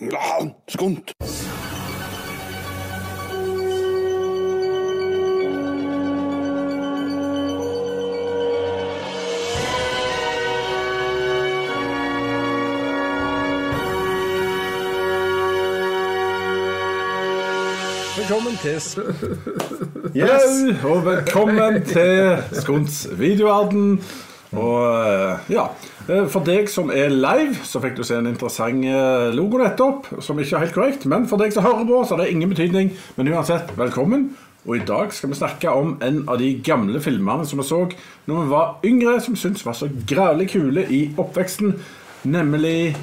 Ja, skunt. Velkommen til Yes. Og velkommen til Skunts videoverden. Og eh, ja, eh, for deg som er live, så fikk du se en interessant eh, logo nettopp, som ikke er helt korrekt. Men for deg som hører på, så har det ingen betydning. Men uansett, velkommen. Og i dag skal vi snakke om en av de gamle filmene som vi så når vi var yngre, som syntes var så grævlig kule i oppveksten, nemlig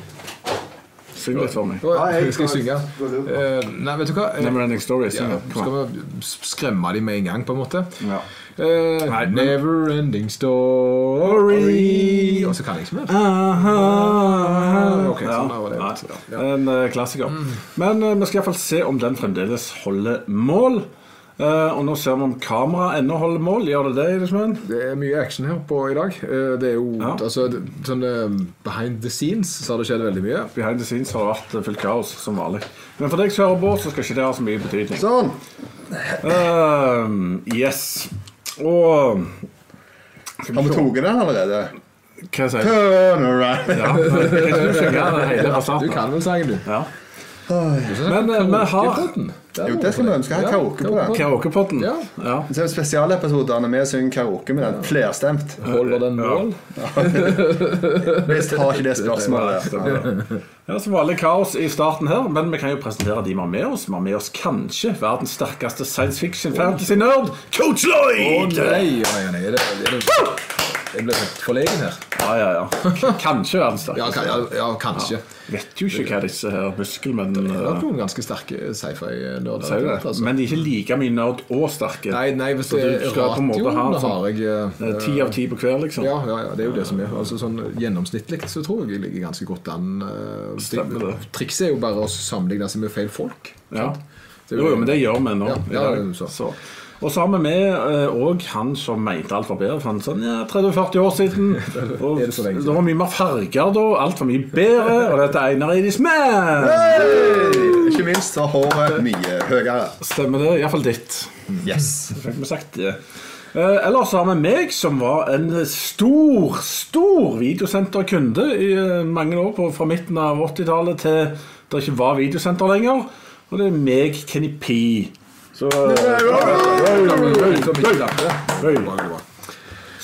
Syng litt for meg. Ja, jeg skal synge. Eh, nei, vet du hva? Neverending Story. ja, Syng det. Skal vi skremme dem med en gang, på en måte? Ja. Eh, Nei, men- never ending story Og så kan jeg ikke mer. Aha. ja. sånn var det. Ja, Ja. En uh, klassiker. Men uh, vi skal iallfall se om den fremdeles holder mål. Eh, og nå ser vi om kameraet ennå holder mål. Gjør det det? Liksom? Det er mye action her på i dag. Eh, Det er jo Ja. altså, det- sånn eh, Behind the scenes så har det skjedd veldig mye. Behind the scenes har det vært eh, fullt kaos, som vanlig. Men for deg som hører på, så skal ikke det ha så mye betydning. Sånn. Eh, yes. Og Har vi tatt den allerede? Hva sier du? Turn around. Ja, kan ikke synge det hele fra Du kan vel sangen, du. Ja. Men eh, vi har Jo, det skal vi ønske. Ha karaoke på den. Karaokepotten. Ja. Ja. Så er det spesialepisoder når vi synger karaoke med den flerstemt. Holder den mål? Visst har ikke det spørsmålet. Ja, så vanlig kaos i starten her, men vi kan jo presentere de vi har med oss. Vi har med oss kanskje verdens sterkeste science fiction fantasy-nerd, Coach Lloyd! nei, å nei, nei, nei, det, er det, Jeg ble forlegen her. Ja, ja, ja. Kanskje verdens Ja, sterkeste. ja, ja kanskje. Vet jo ikke hva disse her Det er muskelmennene nok noen ganske sterke sci-fi-nerder. altså. Men de er ikke like mye nerd og sterke. Nei, nei, hvis det er skal på en måte ha radioen, sånn- har jeg Eh, eh, Ti av ti på hver, liksom. ja, ja, ja, det er jo det som er. Altså, sånn Gjennomsnittlig så tror jeg jeg ligger ganske godt an. eh, Stemmer det. Trikset er jo bare å sammenligne seg med feil folk. Ja. sant? Jo, jo, men det gjør vi nå. Ja, ja, så. Så. Og så har vi med òg han som mente alt var bedre for han sånn ja, 30-40 år siden. Og det det var mye mer farger da, alt var mye bedre, og dette er Einar Eidis Man! Hey! Ikke minst så håret mye høyere. Stemmer det? Iallfall ditt. Yes. Fikk vi sagt det. Eh, ellers har vi meg, som var en stor, stor videosenterkunde i eh, mange år, på, fra midten av 80-tallet til det ikke var videosenter lenger. Og det er meg, Kenny P.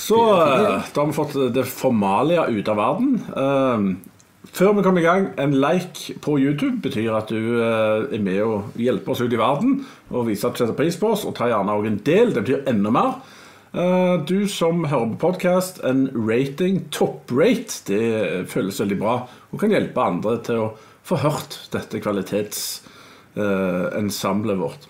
Så Så eh, da har vi fått det formalia ut av verden. Eh, før vi kommer i gang, en like på YouTube betyr at du eh, er med og hjelper oss ut i verden. Og viser at du setter pris på oss, og tar gjerne også en del. Det betyr enda mer. Eh, du som hører på podkast, en rating, top-rate, det føles veldig bra. Og kan hjelpe andre til å få hørt dette kvalitetsensemblet vårt.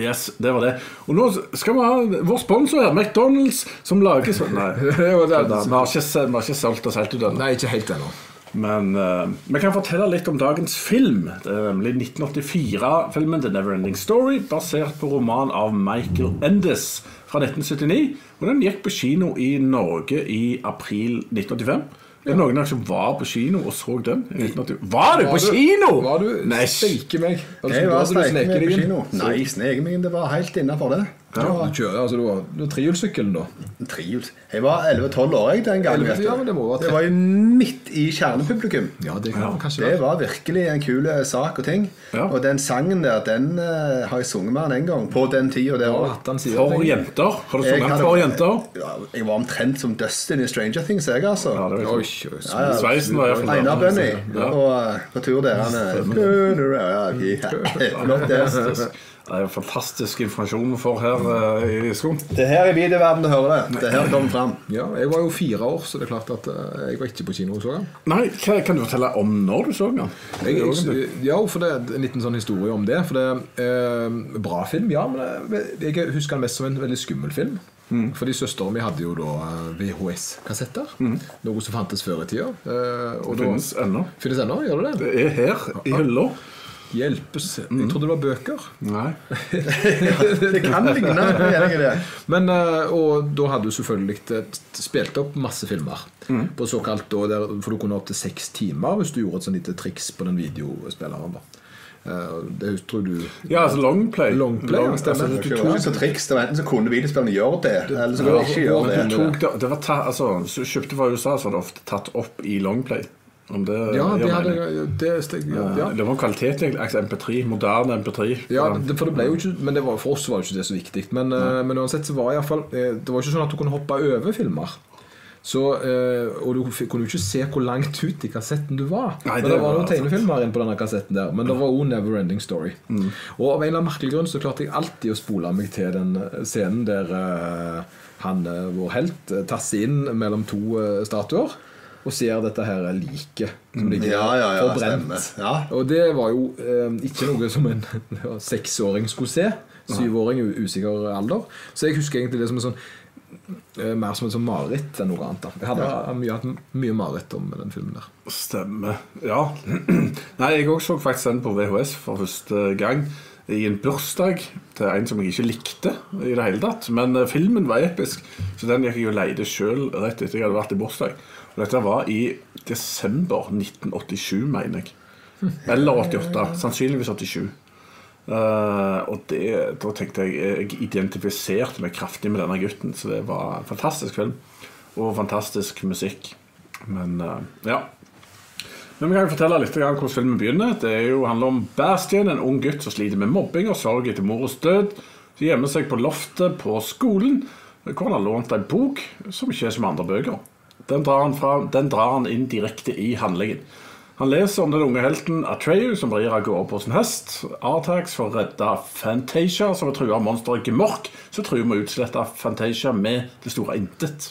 Yes, det var det. Og nå skal vi ha vår sponsor her, McDonald's, som lager sånn Nei, vi har ikke, solgt oss helt ut ennå. Nei, ikke helt ennå. Men uh, vi kan fortelle litt om dagens film. Det er nemlig 1984-filmen The Neverending Story, basert på roman av Michael Endes fra 1979. Og den gikk på kino i Norge i april 1985. Er det noen av dere som var på kino og så den? i 1980? Var du på kino?! Var du Nei, steike meg? Altså, Jeg var du steike meg på kino. Nei, sneke meg inn. Det var helt innafor det. Ja, du kjører, altså, du har, du har trehjulssykkelen, da. Trihjuls. Jeg var 11-12 år jeg, den gangen. 11, ja, det det var jo midt i kjernepublikum. Ja, det kan kanskje Det var virkelig en kul eh, sak og ting. Ja. Og den sangen der, den uh, har jeg sunget med den en gang. På den tida der òg. For jenter. Har du sunget for jenter? Ja, jeg var omtrent som Dustin i Stranger Things, jeg, altså. Ja, det var Ja, ja. Sveisen var iallfall Einar Bunny. Ja. Og eh, på tur der han Flott, det. Det er fantastisk informasjon vi får her uh, i skolen. Det her i videoverdenen du hører det. Det her kommer fram. Ja, jeg var jo fire år, så det er klart at uh, jeg var ikke på kino og så den. Nei, hva, Kan du fortelle om når du så den? Jeg, jeg, ja, for det er en liten sånn historie om det. For det er uh, Bra film, ja. Men det, jeg husker den mest som en veldig skummel film. Fordi søsteren mi hadde jo da VHS-kassetter. Noe som fantes før i tida. Uh, og Det finnes ennå. finnes ennå, gjør det det? Det er her i hylla. Hjelpes. Jeg trodde det var bøker. Nei. Det kan ligne. det. Men, eh, og da hadde du selvfølgelig spilt opp masse filmer. På såkalt, der, For du kunne opp til seks timer hvis du gjorde et sånt lite triks på den videospilleren. da Eh, Det tror du Ja, altså longplay. Longplay, stemmer. Altså, det var så triks. Det var enten så kunne videospillerne gjøre det, eller så kunne de ikke gjøre det. Du tok det, det var ta, altså, kjøpte fra USA, så var det ofte tatt opp i longplay. Det Ja, det hadde det, ja, ja. Det var kvalitet, altså MP3. Moderne MP3. Ja, det, for det ble jo ikke Men det var, for oss var jo ikke det så viktig. Men, eh, men uansett så var i fall, eh, det var ikke sånn at du kunne hoppe over filmer. Så, eh, og du kunne jo ikke se hvor langt ut i kassetten du var. Nei, men det var noen tegnefilmer inne på denne kassetten der. Men det var òg Never Ending Story. Og av en eller annen merkelig grunn så klarte jeg alltid å spole meg til den eh, scenen der eh, han, eh, vår helt, eh, tasser inn mellom to eh, statuer. Og ser dette her liket som ligger Ja, ja, ja, forbrent. Ja. Og det var jo eh, ikke noe som en ja, seksåring skulle se. Syvåring i usikker alder. Så jeg husker egentlig det som en sånn eh, mer som et sånn mareritt enn noe annet. da Jeg hadde mye, hatt mye mareritt om den filmen der. Stemmer. Ja. Nei, jeg også så faktisk den på VHS for første gang. I en bursdag til en som jeg ikke likte i det hele tatt. Men eh, filmen var episk, så den gikk jeg og leide sjøl rett etter jeg hadde vært i bursdag. Dette var i desember 1987, mener jeg. Eller 88. Sannsynligvis 87. Uh, og det, da tenkte jeg Jeg identifiserte meg kraftig med denne gutten, så det var en fantastisk film. Og fantastisk musikk. Men uh, ja. Men vi kan fortelle litt om hvordan filmen begynner. Det jo, handler om Bastian, en ung gutt som sliter med mobbing og sorg etter mors død. Som gjemmer seg på loftet på skolen, hvor han har lånt en bok som ikke er som andre bøker. Den drar han, fra, den drar han inn direkte i handlingen. Han leser om den unge helten Atreyu som rir av gårde på sin hest. Artax får redde Fantasia, som er trua av monsteret Gemork, som truer med å utslette Fantasia med det store intet.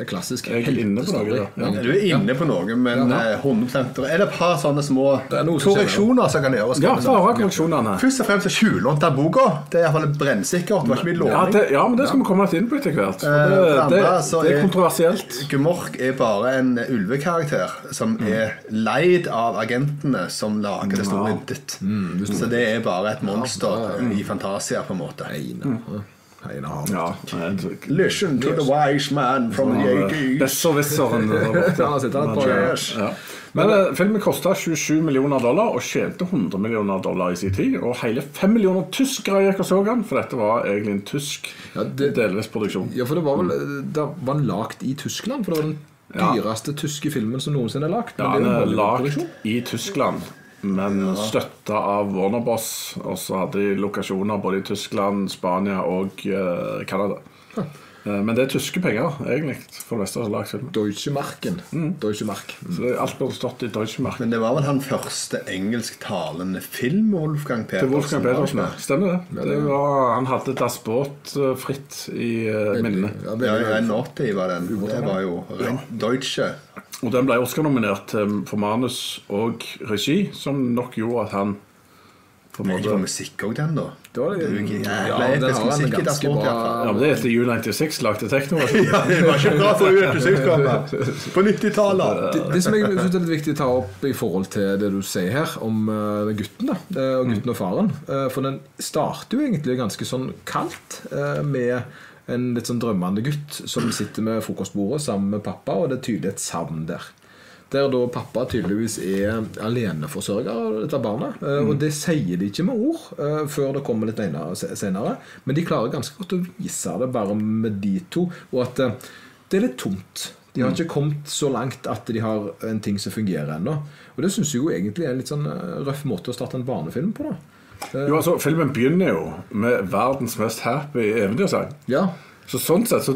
Det er klassisk Jeg er inne på noe heltestory. ja. Du er inne på noe, men ja, 100 Er det et par sånne små er korreksjoner som kan gjøres? Ja, bare korreksjonene. Først og fremst tjuvlånt av boka. Det er iallfall brennsikkert. Det var ikke mye Ja, det, ja, men det skal vi komme litt inn på etter hvert. Eh, det, det, det er er- kontroversielt. Gumork er bare en ulvekarakter som er leid av agentene som lager det store intet. Så det er bare et monster i Fantasia, på en måte. Har. Ja, Listen to the wise man from the 80s. Besserwisseren der borte. Ja. Men eh, filmen kosta 27 millioner dollar og tjente 100 millioner dollar i sin tid. Og hele 5 millioner tyskere gikk og så den, for dette var egentlig en tysk Ja, det- delvis produksjon. Ja, for det var vel det var den lagd i Tyskland? For det var den Ja. dyreste tyske filmen som noensinne er lagd. Ja, den er en lagd i Tyskland, men støtta av Warner Bros. Og så hadde de lokasjoner både i Tyskland, Spania og uh, Canada. Eh, Men det er tyske penger, egentlig, for det meste som. Deutsche Marken. Deutsche Mark. Så alt burde stått i Deutsche Mark. Men det var vel han første engelsktalende film, Wolfgang Petersen? Til Wolfgang Petersen, ja. Stemmer det? Stemmer det. det var, han hadde Das Boot eh, fritt i uh, minnet. Ja, Ja, veldig- 81 var den. Det var jo rent Deutsche. Og den ble Oscar-nominert for manus og regi, som nok gjorde at han på en Det var måte musikk òg, den, da. Det var det- Det Ja, den har Das ganske bra-. Ja, men det er etter U96 lagde tekno. Ja, det var ikke bra for U96-kammer på 90-tallet. Det, det som jeg synes er litt viktig å ta opp i forhold til det du sier her om uh, gutten da, eh, og gutten og faren eh, For den starter jo egentlig ganske sånn kaldt eh, med en litt sånn drømmende gutt som sitter med frokostbordet sammen med pappa, og det er tydelig et savn der. Der da pappa tydeligvis er aleneforsørger av dette barnet. eh, Og det sier de ikke med ord eh, før det kommer litt senere-. Men de klarer ganske godt å vise det bare med de to. Og at eh, det er litt tomt. De har ikke kommet så langt at de har en ting som fungerer ennå. Og det syns jeg jo egentlig er en litt sånn røff måte å starte en barnefilm på. da Jo, altså, Filmen begynner jo med verdens mest happy eventyrsang. Ja, Så sånn sett så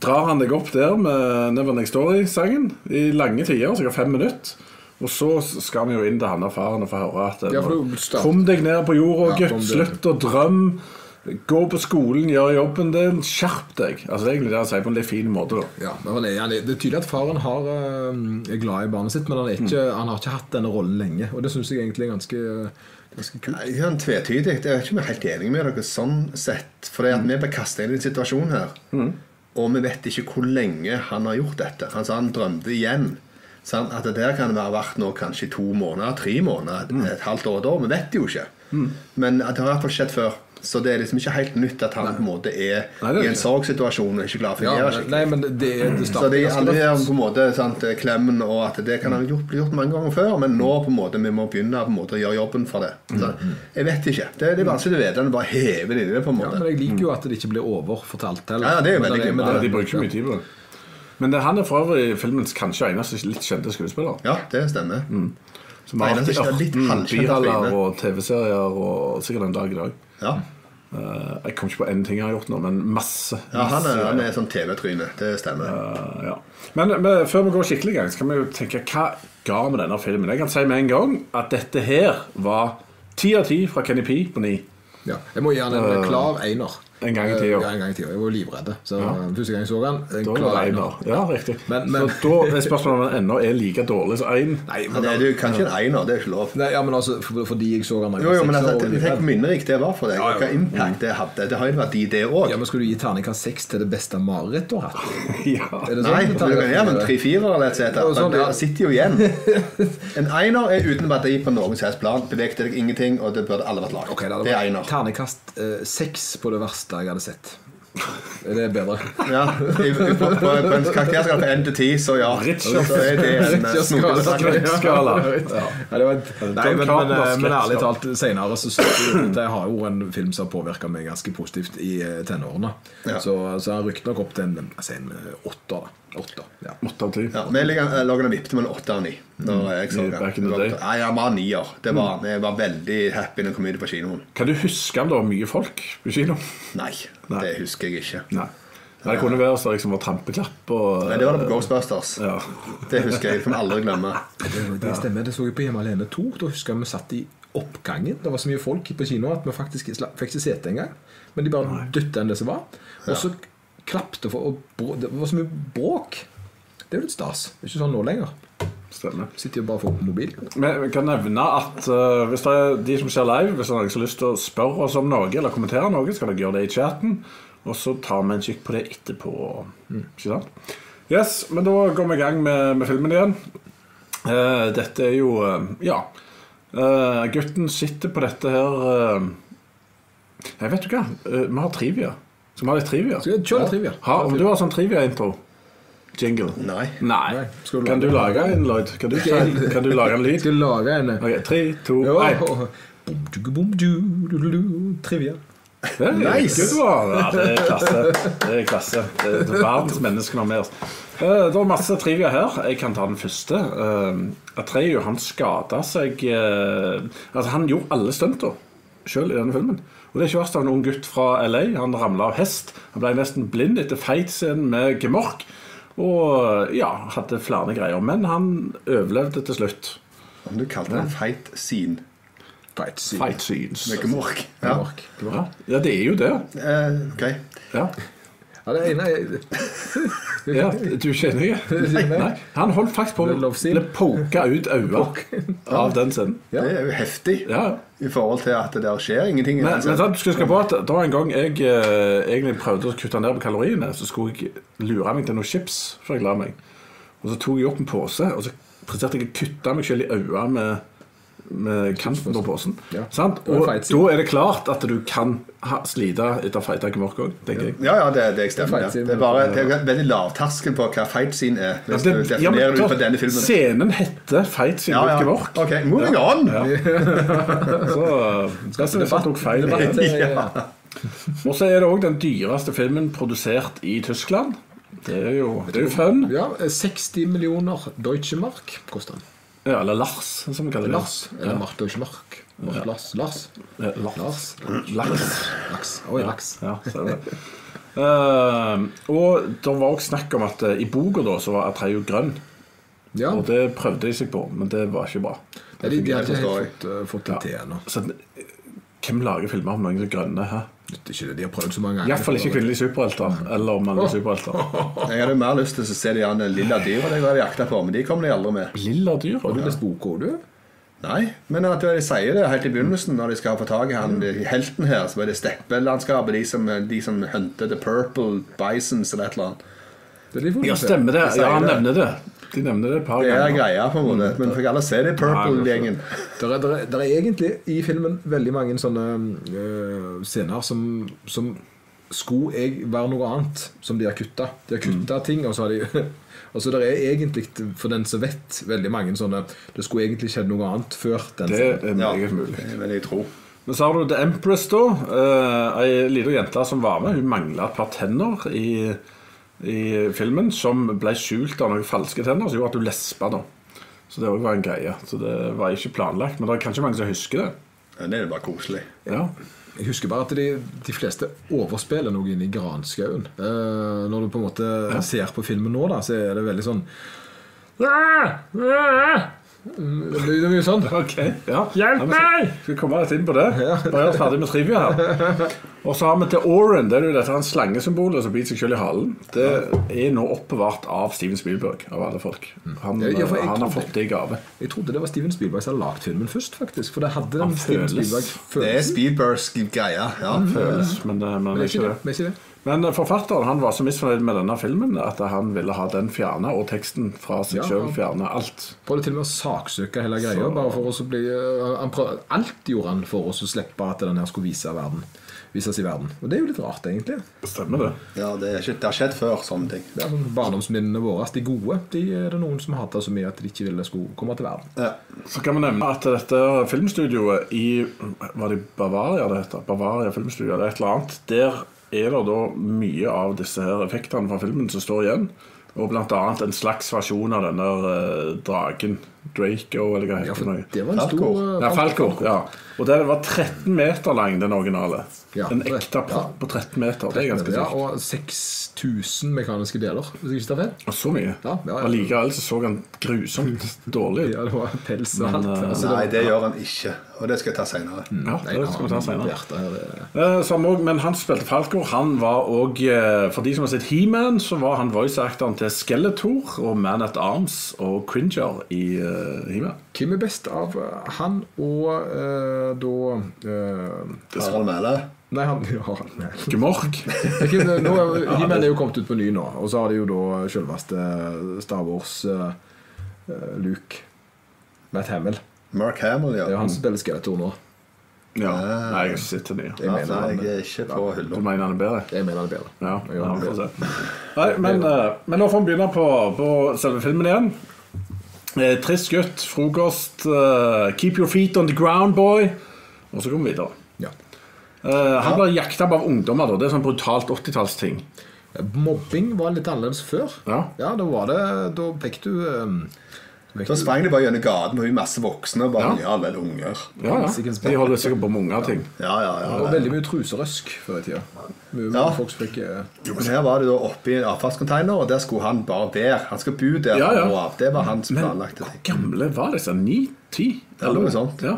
drar han deg opp der med Neverending Story-sangen i lange tider, sikkert fem minutter. Og så skal vi jo inn til han og faren og få høre at Ja, du starter- Kom deg ned på jorda, Ja, gutt. Slutt å drømme. Gå på skolen, gjør jobben din. Skjerp deg. Altså Det er egentlig det han sier på en litt fin måte. da ja men Det er tydelig at faren har, eh, er glad i barnet sitt, men han, er ikke, han har ikke hatt denne rollen lenge. Og det syns jeg egentlig er ganske, ganske kult. Jeg er sånn tvetydig. Jeg er ikke helt enig med dere sånn sett. For det at vi ble kasta inn i en situasjon her, og vi vet ikke hvor lenge han har gjort dette. Han sa han drømte igjen. Sånn, At det der kan være verdt nå kanskje to måneder, tre måneder, Mm. et halvt år, et år. Vi vet jo ikke. Men at det har i hvert fall skjedd før. Så det er liksom ikke helt nytt at han på en måte er Nei, er i en sorgsituasjon og ikke klar for å gjøre fungere skikkelig. nei, men det, det Så ganske alle her er på en måte sant, klemmen og at det kan ha gjort, bli gjort mange ganger før, men nå på en måte vi må begynne på en måte å gjøre jobben for det. Så, jeg vet ikke. Det, det er vanskelig å vite du bare hever det i det. på en måte. Ja, men jeg liker jo at det ikke blir overfortalt heller. Ja, ja, det er jo veldig det- de bruker ikke mye tid på det. Men det, han er for øvrig filmens kanskje eneste litt kjente skuespiller. Ja, det stemmer. Som har alltid vært er i litt 18 halvkjent av biroller og TV-serier og sikkert en dag i dag. Ja. Uh, jeg kom ikke på én ting jeg har gjort nå, men masse. ja han, er, han er sånn TV-tryne. Det stemmer. Uh, ja. Men, men før vi går skikkelig i gang, så kan vi jo tenke hva ga vi denne filmen? Jeg kan si med en gang at dette her var ti av ti fra Kenny P på ni. Ja, jeg må gi han en klar einer. En gang i tida. Ja, en gang i tida. Jeg var livredd. Så første gang jeg så han, en Da er klar det einer. Ja, riktig. Men- men- Så da er spørsmålet om den ennå er like dårlig som én. Nei, Men det er jo kanskje en einer, det er ikke lov. nei, ja, men altså, for, fordi jeg så han da jeg Jo, jo, var men seks altså, år og tenk hvor minnerikt det var for deg. Ja, ja. Hva impact det hadde. Det har jo vært i det òg. Ja, men Skal du gi terningkast seks til det beste marerittet du har hatt? Ja. Er det Nei, sånn du kan gjøre en tre-fire eller et cetera. Ja, sånn, Men ja. det sitter jo igjen. En einer er uten verdi på noen som helst plan. Bevegte deg ingenting, og det burde alle vært lagd. Ok, det er einer. Terningkast eh, seks på det verste jeg hadde sett. Er det bedre? Ja, i- på, på, på en karakterskala fra 1 til 10, så ja. Er en eh, Richard-skala. Ja. Ja, det var et, nei, men, men, eh, men ærlig talt, senere så synes jeg Det har jo en film som har påvirka meg ganske positivt i eh, tenårene. Ja. Så, så jeg rykker nok opp til en, altså en åtter. da. Åtter, ja. Åtte av ti. Ja, vi ligger- eh, lager en vippte mellom 8 og 9. Når jeg så Mm. Back in the day. Nei, jeg var nier. Det var, Jeg var veldig happy når jeg kom ut på kinoen. Kan du huske om det var mye folk på kino? Nei, Nei. det husker jeg ikke. Nei. Men det kunne være så liksom var trampeklapp og Nei, det var det på Ghostbusters. Ja. Det husker jeg. Det kan vi aldri glemme. Det, det stemmer. Det så jeg på Hjemme alene 2. Da husker jeg vi satt i oppgangen. Det var så mye folk på kino at vi faktisk fikk ikke sete engang. Men de bare dytta enn det som var. Og så klappte for og og Det var så mye bråk. Det er jo litt stas. Det er ikke sånn nå lenger. Stemmer. Sitter jo bare for mobil. Men vi kan nevne at uh, hvis det er de som ser live, hvis det er noen som har lyst til å spørre oss om noe eller kommentere noe, skal dere gjøre det i chatten. Og så tar vi en kikk på det etterpå. Ikke sant? Yes, men da går vi i gang med, med filmen igjen. Uh, dette er jo uh, Ja. Gutten sitter på dette her Jeg vet du hva? Vi har trivia. Så vi ha litt trivia. Skal vi kjøre litt trivia? Ha, om du har sånn trivia-intro? Jingle? Nei. Nei. Nei. Skal du Kan du lage- en, Lloyd? Kan du, kan du lage en lyd? Skal lage en Ok, Tre, to, Ja, én. og- Bom, du, bom, du, du, du, du, Trivia. Det er Nice. Ja, det er klasse. Det er klasse. Det er verdens mennesker med oss. Eh, Det er masse trivia her. Jeg kan ta den første. Eh, Atreyu han skada seg eh, Altså Han gjorde alle stunter sjøl i denne filmen. Og det er ikke verst av en ung gutt fra LA. Han ramla av hest. Han ble nesten blind etter fight-scenen med gemork. Og ja, hadde flere greier. Men han overlevde til slutt. Om du kalte det en feit scene Fight scene. Fight scenes. med gemork. Ja. Ja, ja det er jo det. Eh, ok. Ja. Ja, det ene er Ja, du kjenner ikke? Nei. Han holdt faktisk på å poke ut øynene av den scenen. Ja. Det er jo heftig Ja. i forhold til at det der skjer ingenting. Men, altså. men sant, du skal huske på at da en gang jeg eh, egentlig prøvde å kutte ned på kaloriene, så skulle jeg lure meg til noen chips før jeg la meg. Og så tok jeg opp en pose, og så presterte jeg å kutte meg selv i øynene med kanten på posen. Ja. Sant? Og da er det klart at du kan ha, slite etter feita gemork òg, tenker jeg. Ja, ja, det, det stemmer. fight Det, er bare, det er veldig lavterskel på hva fight scene er. Hvis Ja, du det- ja, men definerer det ut fra denne filmen. Scenen heter Fight siden Ja, ja, ja. gemork. Ok, moving on! Så det er tok feil. Debatt, eh, Ja. Og så er det òg den dyreste filmen produsert i Tyskland. Det er jo, det er jo fun. Ja, 60 millioner Deutsche Mark koster den. Ja, eller Lars, som vi kaller det. Lars. Eller Marte og ikke Mark Lars. Lars. Ja, Lars. Lars. Lars. Laks. Oi, laks. Ja, ser er det. Uh, og det var også snakk om at uh, i boka da så var Atreio grønn. Ja, Og det prøvde de seg på, men det var ikke bra. Nei, de, de har ikke fått, uh, fått det til ennå. Så eh, hvem lager filmer om noen som er grønne? Hæ? Det er ikke det de har prøvd så mange ganger. Iallfall ikke kvinnelige superhelter. Eller mannlige superhelter. Jeg hadde mer lyst til å se de andre lilla dyra de jakta på, men de kom de aldri med. Lilla dyr. Har du lest boka, du? Nei, men at de sier det helt i begynnelsen, når de skal få tak i han mm. helten her, så er det steppelandskapet, de som, de som hunter the purple bisons eller et eller annet. Det er de Ja, stemmer det. Ja, han det. nevner det. De nevner det et par Det er greia, på en måte. Men fikk alle se det Purple-gjengen. Det, er, der, er, er egentlig i filmen veldig mange sånne øh, scener som, som skulle jeg være noe annet, som de har kutta. De har kutta ting, og så har de Altså det er egentlig, for den som vet, veldig mange sånne Det skulle egentlig skjedd noe annet før den Det er Ja, meget mulig. det vil jeg tro. Men så har du The Empress, da. Uh, ei lita jente som var med. Hun mangla et par tenner i, i filmen, som ble skjult av noen falske tenner, som gjorde at du lespa. da Så det òg var en greie. Så det var ikke planlagt. Men det er kanskje mange som husker det. Ja, Det er bare koselig. Ja, Jeg husker bare at de, de fleste overspiller noe inne i granskauen. Eh, når du på en måte ser på filmen nå, da, så er det veldig sånn Det blir mye sånn. Okay, ja. Hjelp Ja, meg! Skal vi komme litt inn på det? Bare gjør oss ferdig med trivia her. Og så har vi til Oren. Det er jo dette slangesymbolet som biter seg selv i halen. Det er nå oppbevart av Steven Spielberg, av alle folk. Han, Ja, ja, han har fått det i gave. Jeg trodde det var Steven Spielberg som hadde lagd filmen først, faktisk. For det hadde den Steven Spielberg-følelsen. Det er. Spielbergs greie. Ja. Føles, men, det- men Men det er ikke det. Men ikke det. Men forfatteren han var så misfornøyd med denne filmen at han ville ha den fjerna, og teksten fra seg Ja, selv ja. fjerna. Alt. Prøvde til og med å saksøke hele greia. Så- Bare for oss å bli uh, han prøv, Alt gjorde han for oss å slippe at den her skulle vise verden. Vises i verden. Og det er jo litt rart, egentlig. Stemmer det? Ja, det, er ikke, det har skjedd før, sånne ting. Det er sånn Barndomsminnene våre, de gode, de er det noen som hater så mye at de ikke ville skulle komme til verden. Ja. Så kan vi nevne at dette filmstudioet i Var det Bavaria det heter? Bavaria filmstudio eller et eller annet. Der er det da mye av disse her effektene fra filmen som står igjen. Og annet en slags versjon av denne uh, dragen. Draco, eller hva Ja, heter for det? det var en Falco. stor uh, Ja, Falco. ja Og den var 13 meter lang, den originale. Ja, en ekte ja. på 13 meter. Det er ganske ja. Og 6000 mekaniske deler, hvis jeg ikke tar feil. Og så mye. Ja, ja, ja. Allikevel så så han grusomt dårlig ut. Ja, det var pels og Men, alt. uh, Altså, Nei, det gjør han ikke. Og det skal jeg ta senere. Ja, Nei, det skal vi ta senere. Samme det- Eh, som også- men han spilte Falco. Han var òg For de som har sett He-Man, så var han voice-actoren til Skeletor og Man at Arms og Cringer i uh, He-Man. Hvem er best av han og uh, da uh, Harald Mæhle. Nei, han ja. Gmork. Ikke- nå er- He-Man er jo kommet ut på ny nå, og så har de jo da selveste Star Wars uh, Luke. Matt Hamill. Mark Hamill, ja. Det er jo han som spiller Skeletor nå. Ja. Nei, jeg har ikke sett den nye. Jeg mener han- jeg er ikke på Du mener han er bedre? Jeg mener han er bedre. Ja, Jeg ja får se. Nei, men, eh, men nå får vi begynne på, på selve filmen igjen. Eh, trist gutt, frokost, Uh, keep your feet on the ground, boy. Og så går vi videre. Ja. Uh, han blir jakta av ungdommer. da Det er sånn brutalt 80-tallsting. Mobbing var litt annerledes før. Ja. Ja, da var det Da fikk du um, Da sprang de bare gjennom gaten med masse voksne og bare Ja. ja, vel unger. Ja, ja. De holder sikkert på med ting Ja, ja, Det var veldig mye truserøsk før i tida. Mye Ja. folk som fikk eh, Men her var det da oppi en avfallscontainer, og der skulle han bare være. Han skal bo der. Ja, ja. fra nå av. Det var hans Men planlagte hvor ting. gamle var disse? Ni-ti? Ja, noe sånt. Ja.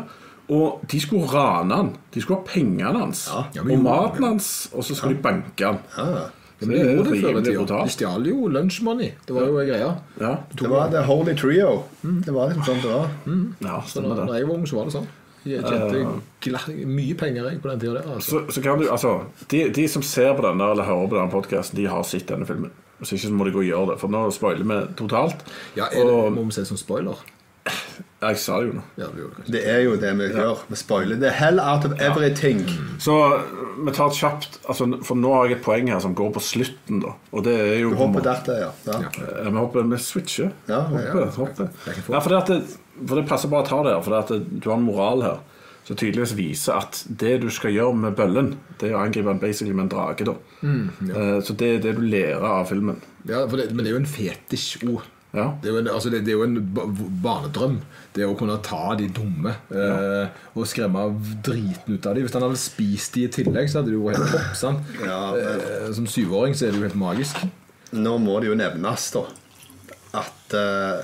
Og de skulle rane han. De skulle ha pengene hans Ja. Ja, men og jo- maten hans, og så skulle de banke han. Ja. Ja, men de gjorde det før i tida. De stjal jo lunch money. Det var jo en greie. Ja, Det var The Holy Trio. Det var liksom sånn det var. ja Så stemmer da det. jeg var ung, så var det sånn. Jeg tjente gla- mye penger jeg på den tida der. Altså. Så, så kan du, altså de, de som ser på denne eller hører på denne podkasten, de har sett denne filmen. Hvis ikke så må de gå og gjøre det, for nå spoiler vi totalt. Ja, er det, og, Må vi se som spoiler? Jeg sa det jo nå. Ja, det det er jo det vi gjør. Vi spoiler the hell out of everything. Så vi tar et kjapt altså, For nå har jeg et poeng her som går på slutten, da. Og det er jo Du hopper dertil, ja. ja. Eh, Vi hopper med switcher. Ja, hopper, ja. hopper. Ja, for, det at det, for det passer bare å ta det her, for det at det, du har en moral her som tydeligvis viser at det du skal gjøre med bøllen, det er å angripe den basically med en drage. da Eh, Så det er det du lærer av filmen. Ja, for det, men det er jo en fetisj-ord. Ja. Det er jo en, altså det, det er jo en barnedrøm. Det å kunne ta de dumme eh, og skremme driten ut av dem. Hvis han hadde spist de i tillegg, så hadde det jo vært helt topp. Ja, men- eh, som syvåring så er det jo helt magisk. Nå må det jo nevnes, da, at eh,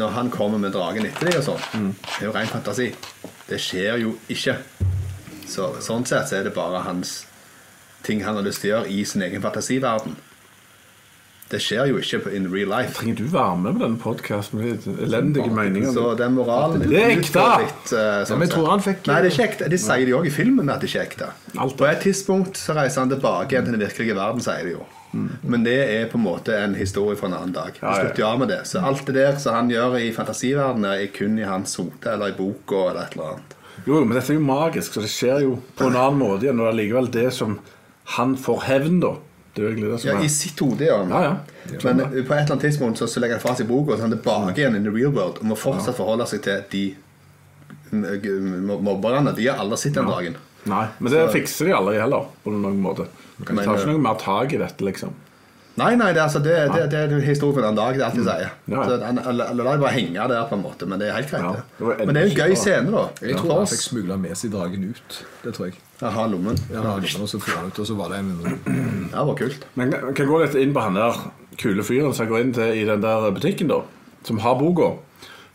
når han kommer med dragen etter deg og sånn, det er jo ren fantasi. Det skjer jo ikke. Så, sånn sett så er det bare hans ting han har lyst til å gjøre i sin egen fantasiverden. Det skjer jo ikke in real life. Trenger du være med på denne podkasten med elendige meninger? Så den moralen Det er ekte! litt, eh, sånn ja, jeg tror han fikk- Nei, det er ikke ekte. De sier det jo også i filmen at det ikke er ekte. På et tidspunkt så reiser han tilbake igjen til den virkelige verden, sier de jo. Men det er på en måte en historie fra en annen dag. Ja, slutter jo av med det. Så alt det der som han gjør i fantasiverdenen, er kun i hans hode eller i boka eller et eller annet. Jo, men dette er jo magisk, så det skjer jo på en annen måte igjen. Og det er likevel det som han får hevn, da. Det er jo egentlig det som Ja, er I sitt hode, ja. Ja, ja. Men på et eller annet tidspunkt så, så legger han fra seg boka og så er han tilbake igjen in the real world og må fortsatt forholde seg til de m- mobberne. De har aldri sett den dagen. Nei, men det fikser de aldri heller, på noen måte. De tar Men, ikke noe mer tak i dette, liksom. Nei, nei, det, er altså, det, det, det er en historie for den dag. Det er alt de sier. Mm. Ja, ja. Så han- eller la det bare henge der, på en måte. Men det er helt greit. Ja, det. det var Men det er jo en gøy enda scene, da. Jeg tror han fikk smugla med seg dragen ut. Det tror jeg. Jeg har lommen. Jeg har lommen, og så får han ut, og så var det en Det var kult. Men kan kan gå litt inn på han der kule fyren som går inn til, i den der butikken, da. Som har boka.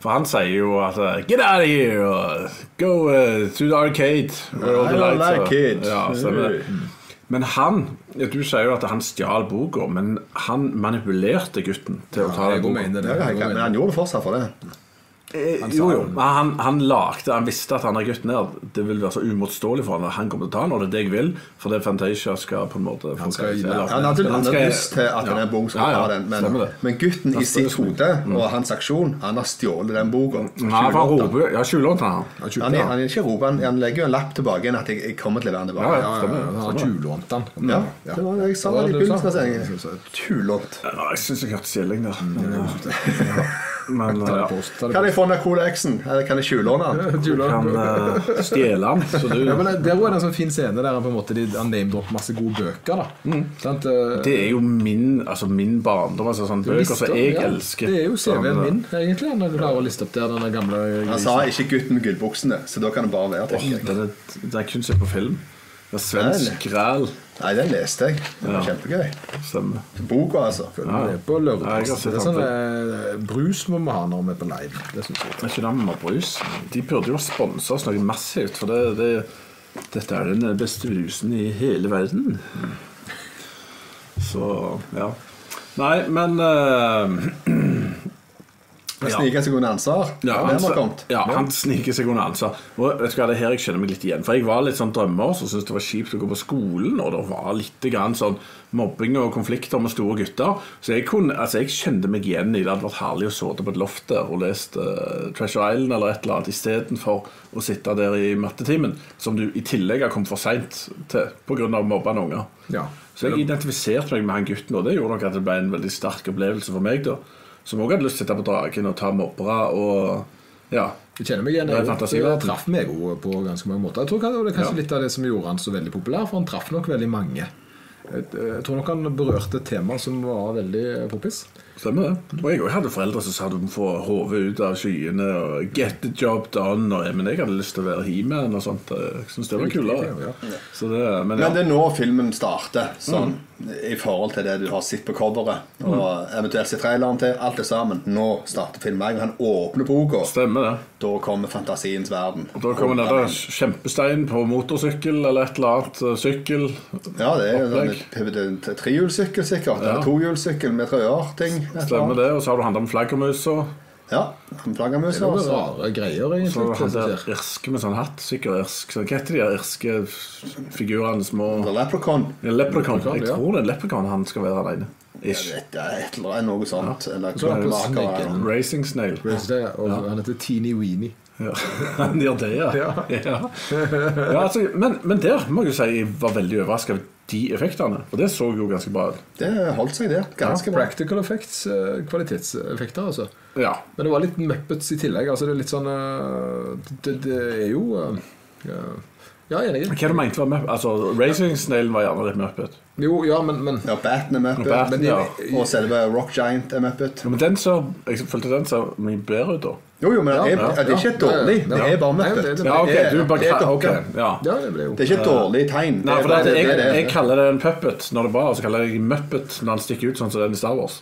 For han sier jo at uh, Get out of here! og Go uh, to the arcade. where all the I don't lights like are." Ja, stemmer. Men han ja, Du sier jo at han stjal boka, men han manipulerte gutten til å ta den boka. Men han gjorde det fortsatt for det. Eh, Jo, jo. Men han, han lagde Han visste at han er gutten her Det vil være så uimotståelig for han at han kommer til å ta den, og det er det jeg vil. For det Fantasia skal på en måte Han skal gi eller- Han hadde, han hadde lyst til at Ja. denne boka skulle Ja, ja, ta den, men, men gutten i sitt hode og hans aksjon, han har stjålet den boka. Nei, han roper Ja, tjuvlånt han. Han Han, er- han, er ikke roper, han, han legger jo en lapp tilbake igjen at jeg, jeg kommer til å levere den Ja, tilbake. ja. Ja, ja, ja, han har tjuvlånt den. Ja, det var det jeg sa i begynnelsen av sendingen. Tulånt. Jeg syns jeg hørte skjelling der. Men Ta ja. Kan jeg få den kodeksen? Eller kan jeg tjuvlåne den? kan uh, eh, stjele den, så du Ja, men det- Der er det en sånn fin scene der han på en måte de- han name-dropper masse gode bøker. da Sant? uh, Det er jo min, altså min barndom. Altså sånne bøker som jeg ja, elsker. Det er jo CV-en min, egentlig. Når du klarer å liste opp der den gamle Han sa ikke 'gutten med gullbuksene', så da kan det bare være. Oh, det, er, er kun se på film. Det er svensk græl. Nei, den leste jeg. Det var kjempegøy. Stemmer. Boka, altså. Ja, det er på lørdag. Jeg har sett det er sånn eh, Brus må vi ha når vi er på live. Det synes jeg. Er ikke det med brus. De burde jo sponse oss noe massivt, for det, det, dette er den beste brusen i hele verden. Så ja. Nei, men eh, Han sniker seg under ansvar. Ja, han, ja, han sniker seg unna ansvar. Og vet du hva, det er her jeg kjenner meg litt igjen. For jeg var litt sånn drømmer som syntes det var kjipt å gå på skolen, og det var litt grann sånn mobbing og konflikter med store gutter. Så jeg, kunne, altså jeg kjente meg igjen i det. Det hadde vært herlig å sitte på et loft der og lest uh, Treasure Island eller et eller annet istedenfor å sitte der i mattetimen, som du i tillegg har kommet for seint til pga. mobbende unger. Ja. Så jeg identifiserte meg med han gutten, og det gjorde nok at det ble en veldig sterk opplevelse for meg. da Som òg hadde lyst til å sitte på dragen og ta mobbere og Ja. Jeg kjenner meg igjen. Det Jeg, jeg traff meg jo på ganske mange måter. Jeg tror det er kanskje Ja. litt av det som gjorde han så veldig populær, for han traff nok veldig mange. Jeg, jeg tror nok han berørte et tema som var veldig poppis. Stemmer det. Og jeg òg hadde foreldre som sa du må få hodet ut av skyene og 'get the job done'. Og, men jeg hadde lyst til å være He-Man og sånt. Jeg syns det var kulere. Ja. Men ja. Men det er nå filmen starter, sånn i forhold til det du har sett på coveret, og eventuelt sett traileren til. Alt det sammen. Nå starter filmen. Han åpner boka. Stemmer det. Da kommer fantasiens verden. Og da kommer den kjempesteinen kjempestein på motorsykkel eller et eller annet. eh, Sykkel. Ja, det er jo en sånn trehjulssykkel, sikkert. Ja. Tohjulssykkel med trøyer-ting. Stemmer det. Og så har du handla om flaggermusa. Ja. Flaggermus. Er altså. rare greier, egentlig. Så han der irske med sånn hatt. Sikkert irsk. Så Hva heter de der irske figurene? Små The Leprechaun. Ja, Leprechaun. Jeg tror det er Leprechaun han skal være alene. Jeg vet, det er et eller annet noe sånt. Eller er på klokkemaker. Sneggen. Racing Snail. Ja. og han heter Teeny Weenie. Ja, Han gjør det, ja. Ja. ja. ja altså, men, men der må jeg jo si jeg var veldig overraska over de effektene. For det så jo ganske bra ut. Det holdt seg, det. Ganske bra. Practical effects, eh, kvalitetseffekter, altså. Ja. Men det var litt Muppets i tillegg. Altså det er litt sånn eh, Det, det er jo eh, ja, ja, jeg er enig. Hva du mente var Muppet? Altså, Racing Snail var gjerne litt Muppet. Jo, ja, men, men Ja, Baten er Muppet. Baten, ja. Og selve Rock Giant er Muppet. Ja, Men den så, jeg følte den så mye bedre ut, da. Jo, jo, men det er, Ja, det er ikke dårlig. Det er bare det- Ja, ok, Det du bare det er ok, ja. Ja, det ble jo Det er ikke et dårlig tegn. Nei, for det, det jeg, det jeg kaller det en puppet. Når det er bra, og så kaller jeg det Muppet når den stikker ut sånn som den i Star Wars.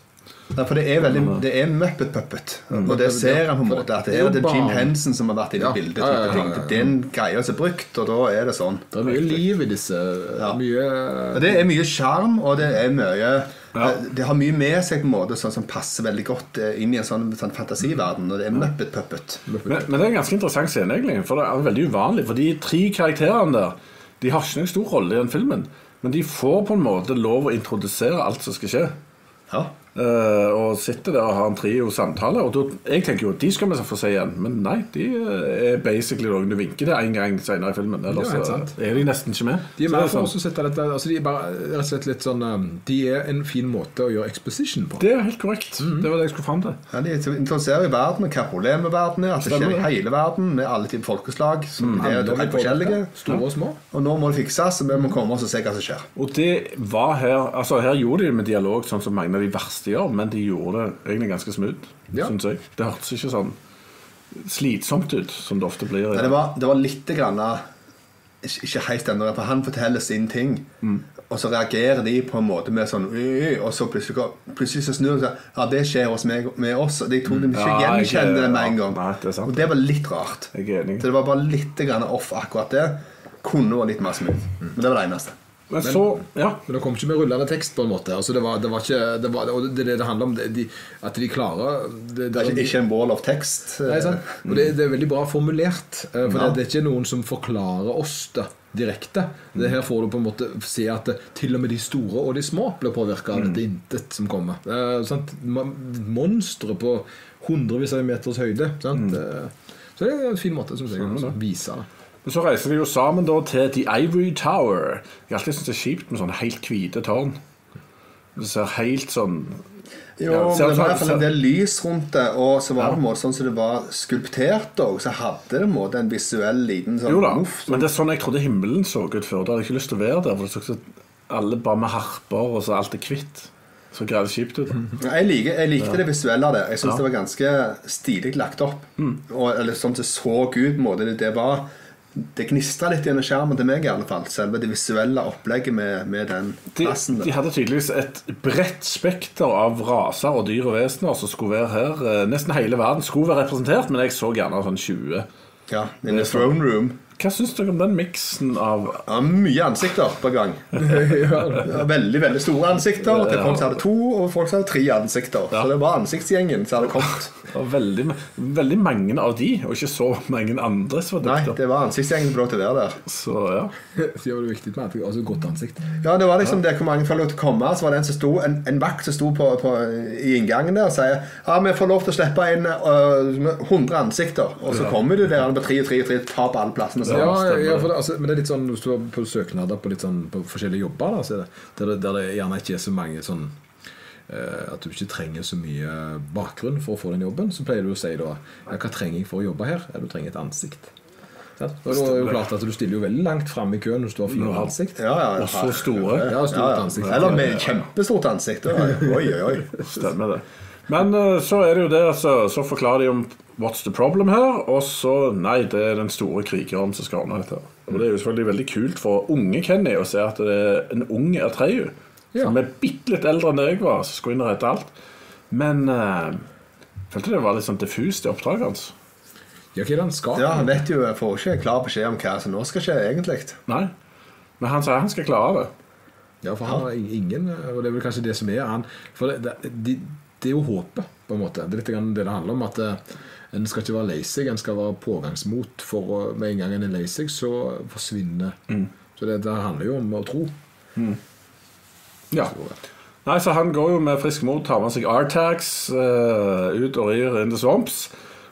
Ja, for det er veldig Det er Muppet Puppet. Og det ser han på en måte. At det er, det Jim Henson som har vært inne i Ja. bildet. Ja, ja, ja, type ja, ja. Det er en greie som er brukt, og da er det sånn. Det er mye liv i disse. Ja. Mye Og Det er mye sjarm, og det er mye Ja. Det har mye med seg på en måte sånn som passer veldig godt eh, inn i en sånn, sånn fantasiverden. Og det er Muppet Puppet. Men, men det er en ganske interessant scene, egentlig. For det er veldig uvanlig. For de tre karakterene der De har ikke noen stor rolle i den filmen. Men de får på en måte lov å introdusere alt som skal skje. Ja. Eh, og sitter der og har en trio samtaler. Og jeg tenker jo at de skal vi få se igjen, men nei. De eh, er basically noen du vinker til en gang senere i filmen. Ellers Ja, så er de nesten ikke med. De er Så mer for sånn. oss å sette dette altså De er bare rett og slett litt sånn um, De er en fin måte å gjøre exposition på. Det er helt korrekt. Mm. Det var det jeg skulle fram til. Ja, de introduserer i verden, hva problemet med verden er. At det skjer i hele verden med alle typer folkeslag som er Alle helt forskjellige. Store og små. Og nå må det fikses, og vi må komme oss og se hva som skjer. Og det var her Altså Her gjorde de det med dialog sånn som mange av de verste gjør, men de gjorde det egentlig ganske smooth, Ja. syns jeg. Det hørtes ikke sånn slitsomt ut, som det ofte blir. Nei, det, var, det var litt grann Ikke, helt ennå, for han forteller sin ting. Og så reagerer de på en måte med sånn Og så plutselig, plutselig så snur de seg. Ja, det skjer hos meg med oss. Og de tok de ikke Ja, gjenkjente det med en gang. Nei, det og det var litt rart. Så det var bare litt grann off akkurat det. Kunne vært litt mer smooth. Men det var det eneste. Men så Ja. Men det kom ikke med rullende tekst, på en måte. Altså, det, var, det var ikke det var, det det det handler om. Det, de, at de klarer det, Det er ikke, ikke en wall of tekst. Nei, sant? Og det, det er veldig bra formulert. eh, For Ja. det, det er ikke noen som forklarer oss det direkte. Det her får du på en måte se at det, til og med de store og de små blir påvirka av dette intet som kommer. Eh, Monstre på hundrevis av meters høyde. Sant? Mm. Så det er en fin måte, som jeg, å vise det. Men så reiser de jo sammen da til The Ivory Tower. Jeg har alltid syntes det er kjipt med sånne helt hvite tårn. Det ser helt sånn Jo, Ja, men det var i hvert fall en del lys rundt det, og så var det en måte sånn som det var skulptert òg, så hadde det en måte en visuell liten sånn Jo da, muff. men det er sånn jeg trodde himmelen så ut før. Da hadde jeg ikke lyst til å være der. For det så alle bare med harper, og så alt er hvitt. Så greit kjipt ut. Jeg, liker, jeg likte det visuelle av det. Jeg syns Ja. det var ganske stilig lagt opp. Og, eller sånn det så ut, måte det var Det gnistra litt gjennom skjermen til meg, i alle fall. Selve det visuelle opplegget med, med den De, plassen. de de, hadde tydeligvis et bredt spekter av raser og dyr og vesener som skulle være her. Eh, Nesten hele verden skulle være representert, men jeg så gjerne sånn 20. Ja, in the throne room. Hva syns dere om den miksen av Ja, mye ansikter på gang. Ja, veldig veldig store ansikter. Til folk som hadde to, og folk som hadde tre ansikter. Så det var ansiktsgjengen som hadde kommet. veldig, veldig mange av de, og ikke så mange andre som var Nei, det var ansiktsgjengen som lå til å være der. Så ja. Det var det viktig med det altså, godt ansikt. Ja, det var liksom det hvor mange får lov til å komme. Så var det en, som sto, en, en vakt som sto på, på, i inngangen der og sier Ja, vi får lov til å slippe inn uh, 100 ansikter. Og så kommer du der på tre og tre og tre, tar på alle plassene. Ja, ja, det. for det, altså, men det er litt sånn hvis du er på søknader på, litt sånn, på forskjellige jobber, da, så er det, der, det, der det gjerne ikke er så mange sånn eh, At du ikke trenger så mye bakgrunn for å få den jobben, så pleier du å si da ja, Hva trenger jeg for å jobbe her? Ja, du trenger et ansikt. Ja, Og da er det jo klart at Du stiller jo veldig langt fram i køen hvis du har fire ansikt. Ja, ja, Og så store. Ja, stort ansikt. Eller med kjempestort ansikt. Oi, oi, oi. Stemmer det. Men eh, så er det jo det, så, så forklarer de om what's the problem her, og så nei, det er den store krigeren som skal ordne dette. Og det er jo selvfølgelig veldig kult for unge Kenny å se at det er en ung Atreyu, Ja. som er bitte litt eldre enn jeg var, som skulle inn og redde alt. Men uh, følte det var litt sånn diffust i oppdraget hans. Ja, hva er det han skal? Ja, Han vet jo, jeg får ikke klar beskjed om hva som nå skal skje, egentlig. Nei. Men han sier han skal klare det. Ja, for han har ingen Og det er vel kanskje det som er han For det, det, de, det er jo håpet, på en måte. Det er litt det det handler om. At eh, en skal ikke være lei seg, en skal være pågangsmot. For å, med en gang en er lei seg, så forsvinner Så det, det handler jo om å tro. Ja. Nei, så Han går jo med frisk mot, tar med seg R-tags eh, ut og rir in the swamps.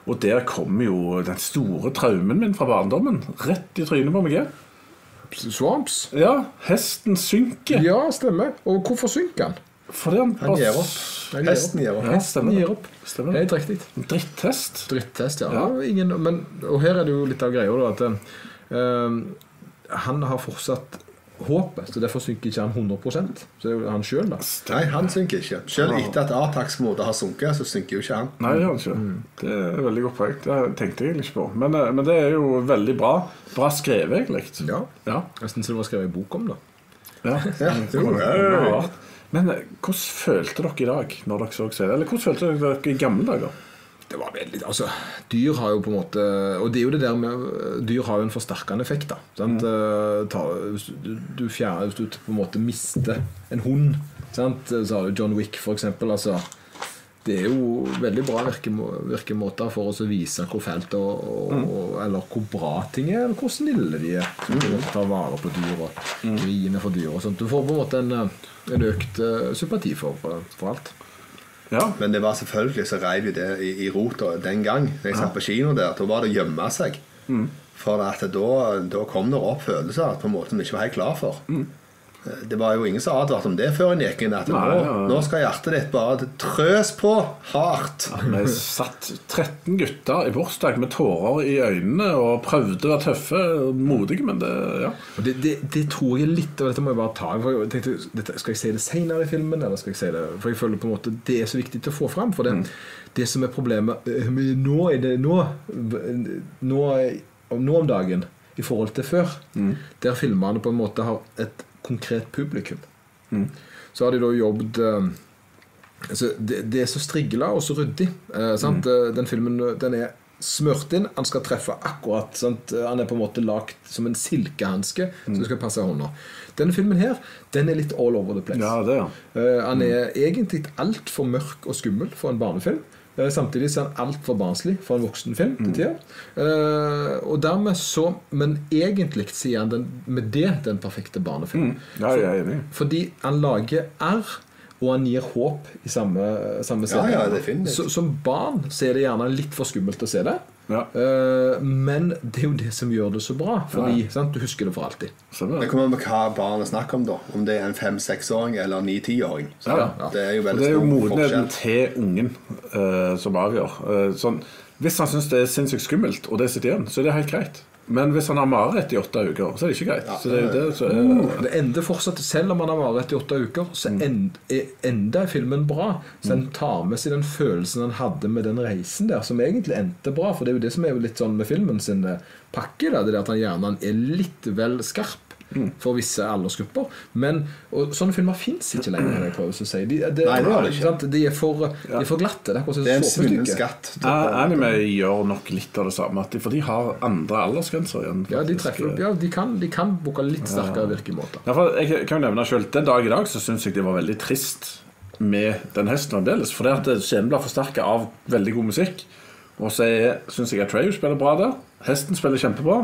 Og der kommer jo den store traumen min fra barndommen. Rett i trynet på meg. Swamps? Ja, hesten synker. Ja, stemmer. Og hvorfor synker han? Fordi han, Han gir opp. Hesten gir opp. Ja, stemmer gir opp. Stemmer det. Helt riktig. Dritthest. Drittest, ja. Ja. Ingen, men, og her er det jo litt av greia, da, at uh, han har fortsatt håpet, så derfor synker ikke han 100% Så det er jo han sjøl, da. Nei, han synker ikke. Selv etter at A-tax-modet har sunket, så synker jo ikke han. Nei, det gjør han ikke. Det er veldig godt poeng. Det tenkte jeg ikke på. Men, eh, men det er jo veldig bra. Bra skrevet, egentlig. Ja. Ja. Nesten som det var skrevet en bok om det. ja. Ja, jo, Ja. Men eh, hvordan følte dere i dag når dere så serien? Eller hvordan følte dere i gamle dager? Det var veldig, altså, Dyr har jo på en måte Og det er jo det der med Dyr har jo en forsterkende effekt. da sant? Mm. Ta, hvis du, du fjerner Hvis du på en måte mister en hund sant? Så har du John Wick, for eksempel. Altså, det er jo veldig bra virkemåter for oss å vise hvor fælt og, og, og, Eller hvor bra ting er, eller hvor snille de er. Mm. ta vare på dyr og grine for dyr og sånt. Du får på en måte en, eh, en økt eh, sympati for, for alt. Ja. Men det var selvfølgelig så reiv vi det i, i rota den gang. Når jeg satt på kino der, Da var det å gjemme seg. For at da, da kom det opp følelser på en måte vi ikke var helt klar for. Det var jo ingen som advarte om det før en gikk inn. At Nei, nå, ja, ja. nå skal hjertet ditt bare trøs på hardt. Vi satt 13 gutter i bursdag med tårer i øynene og prøvde å være tøffe og modige, men det Ja. Det, det, det tror jeg litt Og dette må jeg bare ta for jeg tenkte, dette, Skal jeg si det senere i filmen Eller skal jeg si det For jeg føler på en måte Det er så viktig til å få fram. For det, det som er problemet eh, Nå er det nå Nå, nå om dagen I forhold til før Der filmerne på en måte har et konkret publikum Så har de da jobbet eh, altså, det, det er så strigla og så ryddig. Eh, sant? Eh, Den filmen den er smurt inn. Han skal treffe akkurat. Sant? Han er på en måte lagt som en silkehanske som skal passe hånda. Denne filmen her den er litt all over the place. Ja, det, ja. Eh, han er egentlig altfor mørk og skummel for en barnefilm. Eh, Samtidig så er han altfor barnslig for en voksenfilm til tida. Mm. Uh, og dermed så Men egentlig sier han den, med det den perfekte barnefilm. Ja, jeg er enig. Fordi han lager R, og han gir håp i samme, samme serie. ja, ja, som barn så er det gjerne litt for skummelt å se det. Ja. Uh, men det er jo det som gjør det så bra. Fordi sant, du husker det for alltid. Det kommer an på hva barnet snakker om, da. Om det er en fem-seksåring eller ni-tiåring. Ja, ja. Ja. Det er jo veldig det er jo stor modenheten til ungen uh, som avgjør. Uh, sånn, hvis han syns det er sinnssykt skummelt, og det sitter igjen, så er det helt greit. Men hvis han har mareritt i åtte uker, så er det ikke greit. Så det det så, er Det ender fortsatt, Selv om han har mareritt i åtte uker, så end, er enda er filmen bra. Så han tar med seg den følelsen han hadde med den reisen der, som egentlig endte bra. For det er jo det som er litt sånn med filmen sin eh, pakke. Da, det er at han gjerne er litt vel skarp for visse aldersgrupper. Men og sånne filmer fins ikke lenger. er Jeg prøver å si. De, de, Nei, det er det ikke. sant? de, er for, de er for glatte. Det er, Det er en såpestykke. svunnen skatt. A- Anime gjør nok litt av det samme, at de, for de har andre aldersgrenser igjen. Ja, de treffer. Ja, de kan, de kan booke litt sterkere virkemåter. Ja, jeg kan nevne selv, Den dag i dag så syns jeg det var veldig trist med den hesten fremdeles. For det at scenen blir forsterka av veldig god musikk. Og så syns jeg at Treyu spiller bra der. Hesten spiller kjempebra.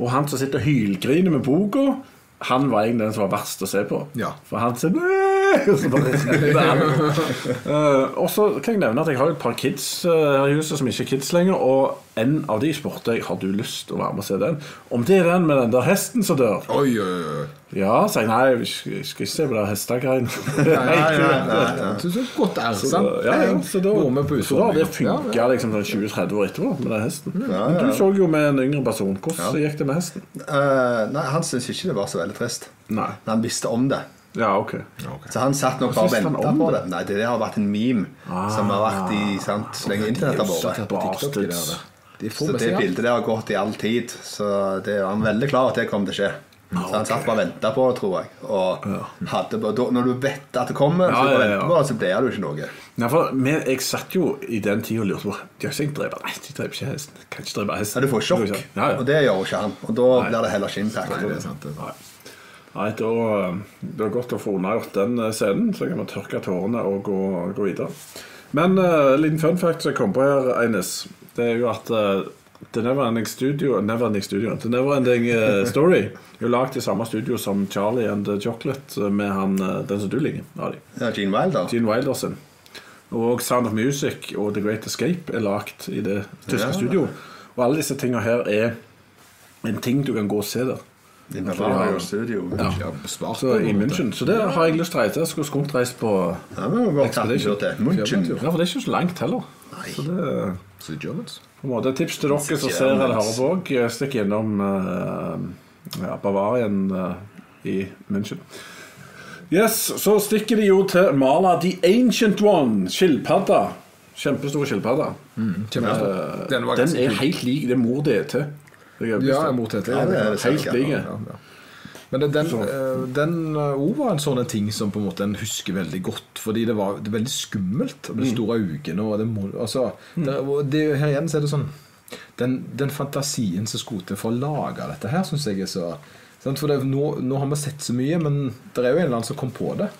Og han som sitter og hylgriner med boka, han var egentlig den som var verst å se på. Ja. For han sier! Og så bare snuller han. Eh, Og så kan jeg nevne at jeg har et par kids eh, her i huset som ikke er kids lenger. Og en av de spurte jeg har du lyst til å være med og se den. Om det er den med den der hesten som dør. Oi, oi, oi. Ja, sa jeg. Nei, vi skal ikke se på de hestegreiene. Nei. Så, godt er sant? ja, ja, så da, så da det funka liksom, sånn 20-30 år etterpå med den hesten. Men du så jo med en yngre person. Hvordan gikk det med hesten? Uh, nei, han syntes ikke det var så veldig trist. Nei. Men han visste om det. Ja, ok. Så han satt nok bare og venta på det? det. Nei, det der har vært en meme som har vært i sant, så lenge internett har vært. De Så det bildet der har gått i all tid. Så det er han veldig klar at det kommer til å skje. Så han satt bare og venta på det, tror jeg. Og hadde, da, når du vet at det kommer, så, ja, ja. på så blir det jo ikke noe. Nei, for men Jeg satt jo i den tida og lurte på De har ikke drevet Nei, de dreper ikke hesten. Kan ikke drepe hesten. Ja, du får sjokk, Ja, ja. og det gjør jo ikke han. Og da blir det heller ikke impact. Det er sant, det. Nei. Nei, da, det er godt å få unnagjort den eh, scenen, så kan vi tørke tårene og gå, gå videre. Men uh, en liten fun fact som jeg kom på her, Eines, det er jo at uh, The Neverending Studio Neverending Studio The Neverending eh, Story er jo lagd i samme studio som Charlie and the Chocolate, eh, med han, eh, den som du liker. Ja, Gene Wilder. Gene Wilder sin. Og Sound of Music og The Great Escape er lagd i det tyske Ja. studio. Og alle disse tingene her er en ting du kan gå og se der. Jo. Ja. Ja, Så i. München. Så det har jeg lyst til å reise. Jeg skulle skumt reist på Ja, men bare ta til München. Ja, for det er ikke så langt heller. Så det er Så Germans. på en måte tips til dere som ser eller hører på òg. Stikk innom eh, ja, Bavarien eh, i München. Yes, Så stikker de jo til Mala The Ancient One. Skilpadda. Kjempestor skilpadde. Kjempestor. Den Den er helt lik det er mor Det er Ja, mot dette. Ja, det er det Helt like. Men den, eh, den eh, også var en sånn ting som på en måte en husker veldig godt. Fordi det var det veldig skummelt. Og det store øynene og det, altså, det, det, Her igjen så er det sånn Den, den fantasien som skulle til for å lage dette her, syns jeg er så? For det, nå, nå har vi sett så mye, men det er jo en eller annen som kom på det.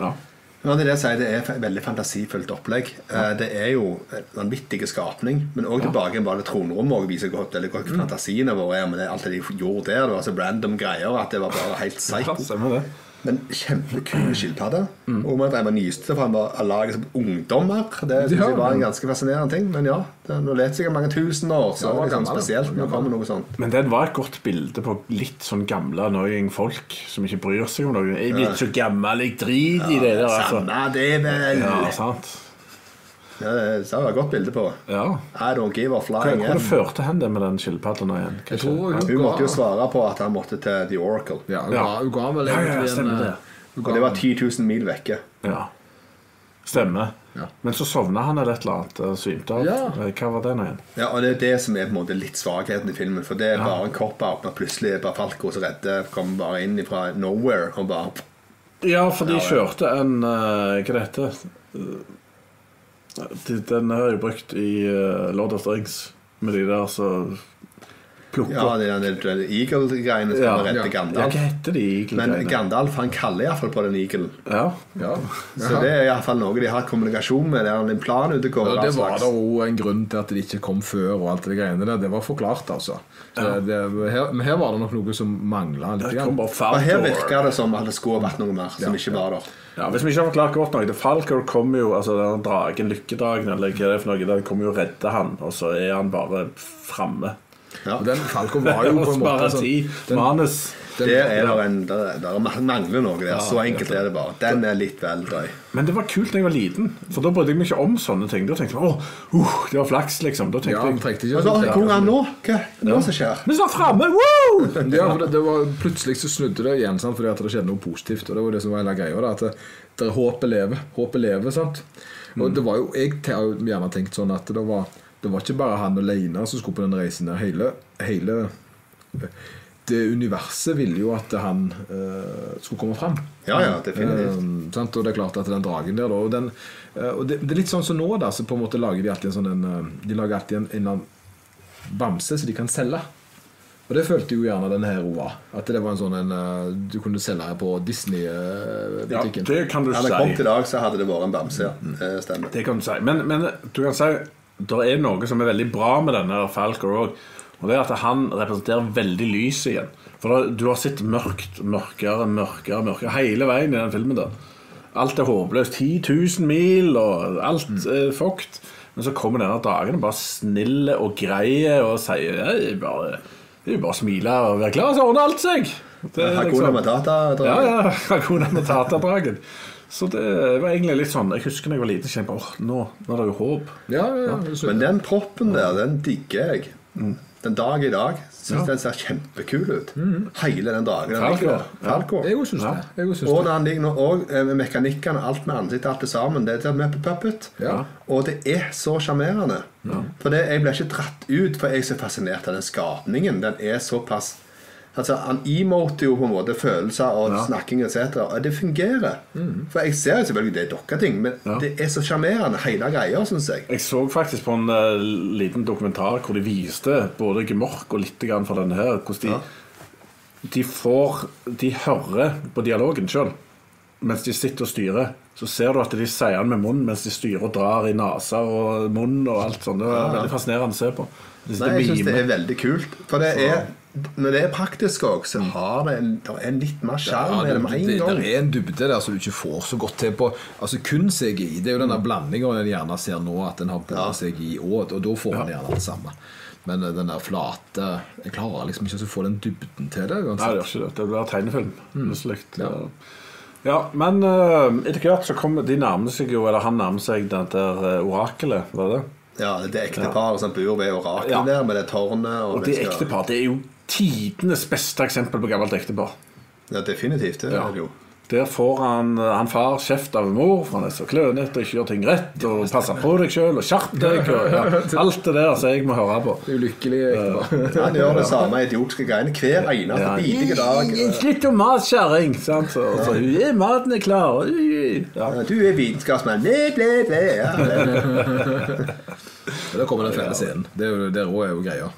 Ja. Ja, det, er det, er et veldig fantasifullt opplegg. Ja. Det er jo en vanvittig skapning. Men òg tilbake bare det tronrommet viser godt veldig godt fantasiene våre er. Men det alt det de gjorde der, det var så random greier at det var bare helt Ja, psycho. Det. kjempekule skilpadder. Mm. Og man drev og nyste for han var laget som ungdommer. Det synes Ja, jeg var en ganske fascinerende ting. Men ja, det, har levd sikkert mange tusen år, så Ja, det er liksom spesielt når det kommer noe sånt. Men det var et godt bilde på litt sånn gamle annoying folk som ikke bryr seg om noe. Jeg er blitt så gammel, jeg driter i det der, altså. Samme det vel! Ja, sant. Ja, det jeg et godt bilde på. Ja. I don't give a flying hvor det førte hen det med den skilpadden igjen? Hun, Hun måtte jo svare på at han måtte til The Oracle. ja, hun, Ja. ga, hun ga vel Ja, ja, egentlig en stemmer eh, det. hun Og det var 10 000 mil vekke. Ja. Stemmer. Ja. Men så sovna han eller et eller annet og svimte av. Ja. Eh, Hva var det nå igjen? Ja, og Det er det som er på en måte litt svakheten i filmen. For det er bare en cop-out når plutselig er bare Falco så redde kommer bare inn fra nowhere og bare Ja, for de Ja, ja. kjørte en uh, Hva det heter det? Den har jeg brukt i uh, Lord of the Rings med de der som plukker Ja, det er den Eagle-greiene som Ja, redde Gandalf. Ja, hva heter de Men? Gandalf han kaller iallfall på den eaglen. Ja. ja. Så det er iallfall noe de har kommunikasjon med. Det er en plan ute går. Ja, det var da òg en grunn til at de ikke kom før. og alt Det greiene der Det var forklart, altså. Så det, her, men her var det nok noe som mangla litt. Det kom bare Og her virka det som at det skulle vært noe mer som ikke var der. Ja, hvis vi ikke har forklart godt nok det Falcor kommer jo, altså den dragen, lykkedragen, eller hva det er for noe, den kommer jo og redder han, og så er han bare framme. Ja. Og Den Falcon var jo på en måte sånn den- Manus. den- Der er det en der, der mangler noe der. Så enkelt er det bare. Den er litt vel drøy. Men det var kult da jeg var liten, for da brydde jeg meg ikke om sånne ting. Da tenkte jeg åh, uh, det var flaks, liksom. Da tenkte Ja, jeg trengte ikke altså. Hvor er han nå? Hva er det som skjer? Vi er framme! Woo! Ja, for det, det var, plutselig så snudde det igjen sant? fordi at det skjedde noe positivt. Og det var det som var hele greia. Da, at det, det håpet lever. Håpet lever, sant. Og det var jo, Jeg har jo gjerne tenkt sånn at det var, det var ikke bare han alene som skulle på den reisen. der. Hele, hele det universet ville jo at han uh, skulle komme fram. Ja, ja, definitivt. Uh, sant? Og det er klart at den dragen der, da og, den, uh, og det, det er litt sånn som nå, da, så på en måte lager de alltid en sånn en, De lager alltid en, en eller annen bamse som de kan selge. Og det følte jo gjerne den her var. At det var en sånn en du kunne selge her på Ja, Disney-butikken. det kan du Hadde det kommet si. i dag, så hadde det vært en bamse. Ja. Det stemmer. Det kan du si. Men, men du kan si det er noe som er veldig bra med denne Falcor òg. Og det er at han representerer veldig lys igjen. For da, du har sett mørkt, mørkere, mørkere, mørkere hele veien i den filmen. der Alt er håpløst. 10 000 mil, og alt er fucked. Men så kommer denne dagen og bare snille og greie og sier «Nei, bare, bare smile og være klar, så ordner alt seg. Det Hakuna liksom- Matata. ja, ja. Hakuna Matata-dragen. Så det var egentlig litt sånn Jeg husker da jeg var liten, kjente jeg nå, nå er det jo håp. Ja, ja, ja. Men den proppen der, den digger jeg. Den dag i dag syns den ser kjempekul ut. Hele den dagen. Den Falco. Jeg òg syns det. Og han ligger nå, og eh, med mekanikkene, alt med ansiktet, alt det sammen. Det er med på puppet. Ja. Og det er så sjarmerende. For det, jeg blir ikke dratt ut, for jeg er så fascinert av den skapningen. Den er såpass Altså, Han emoter jo på en måte følelser og snakking etc. Og det fungerer. For jeg ser jo selvfølgelig det er dokketing, men Ja. det er så sjarmerende, hele greia, syns jeg. Jeg så faktisk på en uh, liten dokumentar hvor de viste både Gemork og litt grann fra denne her, hvordan de, de får De hører på dialogen sjøl mens de sitter og styrer. Så ser du at de sier den med munnen mens de styrer og drar i nesa og munn og alt sånt. Det er veldig fascinerende å se på. De Nei, jeg syns det er veldig kult. For det er når det er praktisk òg, så har det en, det er litt mer sjarm Ja, med det det, er en dybde der som du ikke får så godt til på Altså Kun CGI. Det er jo den der blandinga en gjerne ser nå, at en har på Ja. CGI og, og da får en gjerne det samme. Men eh, den der flate Jeg klarer liksom ikke å få den dybden til det. Nei, det uansett. gjør ikke det. Det blir tegnefilm. Plutselig. Ja. Ja, men uh, etter hvert så kommer de nærmer seg jo Eller han nærmer seg det der eh, orakelet, var det? Ja, det er ekteparet som bor ved oraklet Ja. der, med det tårnet. Og, Og det skal- ekteparet, det er jo tidenes beste eksempel på gammelt ektepar. Ja, definitivt. Det Ja. er det jo. Der får han, han far kjeft av mor, for han er så klønete og ikke gjør ting rett. Og passer på deg sjøl og skjerp deg. Og, ja, alt det der som jeg må høre på. Ulykkelig ektepar. Han gjør det samme idiotiske greiene hver eneste Ja. bidige dag. Slutt å mase, kjerring! Så, så, «Ja, maten er klar. Ja. Ja, Du er vitenskapsmann. Ble, ble, ble. Ja, det- Da kommer den fæle scenen. Det er jo, det er jo greia.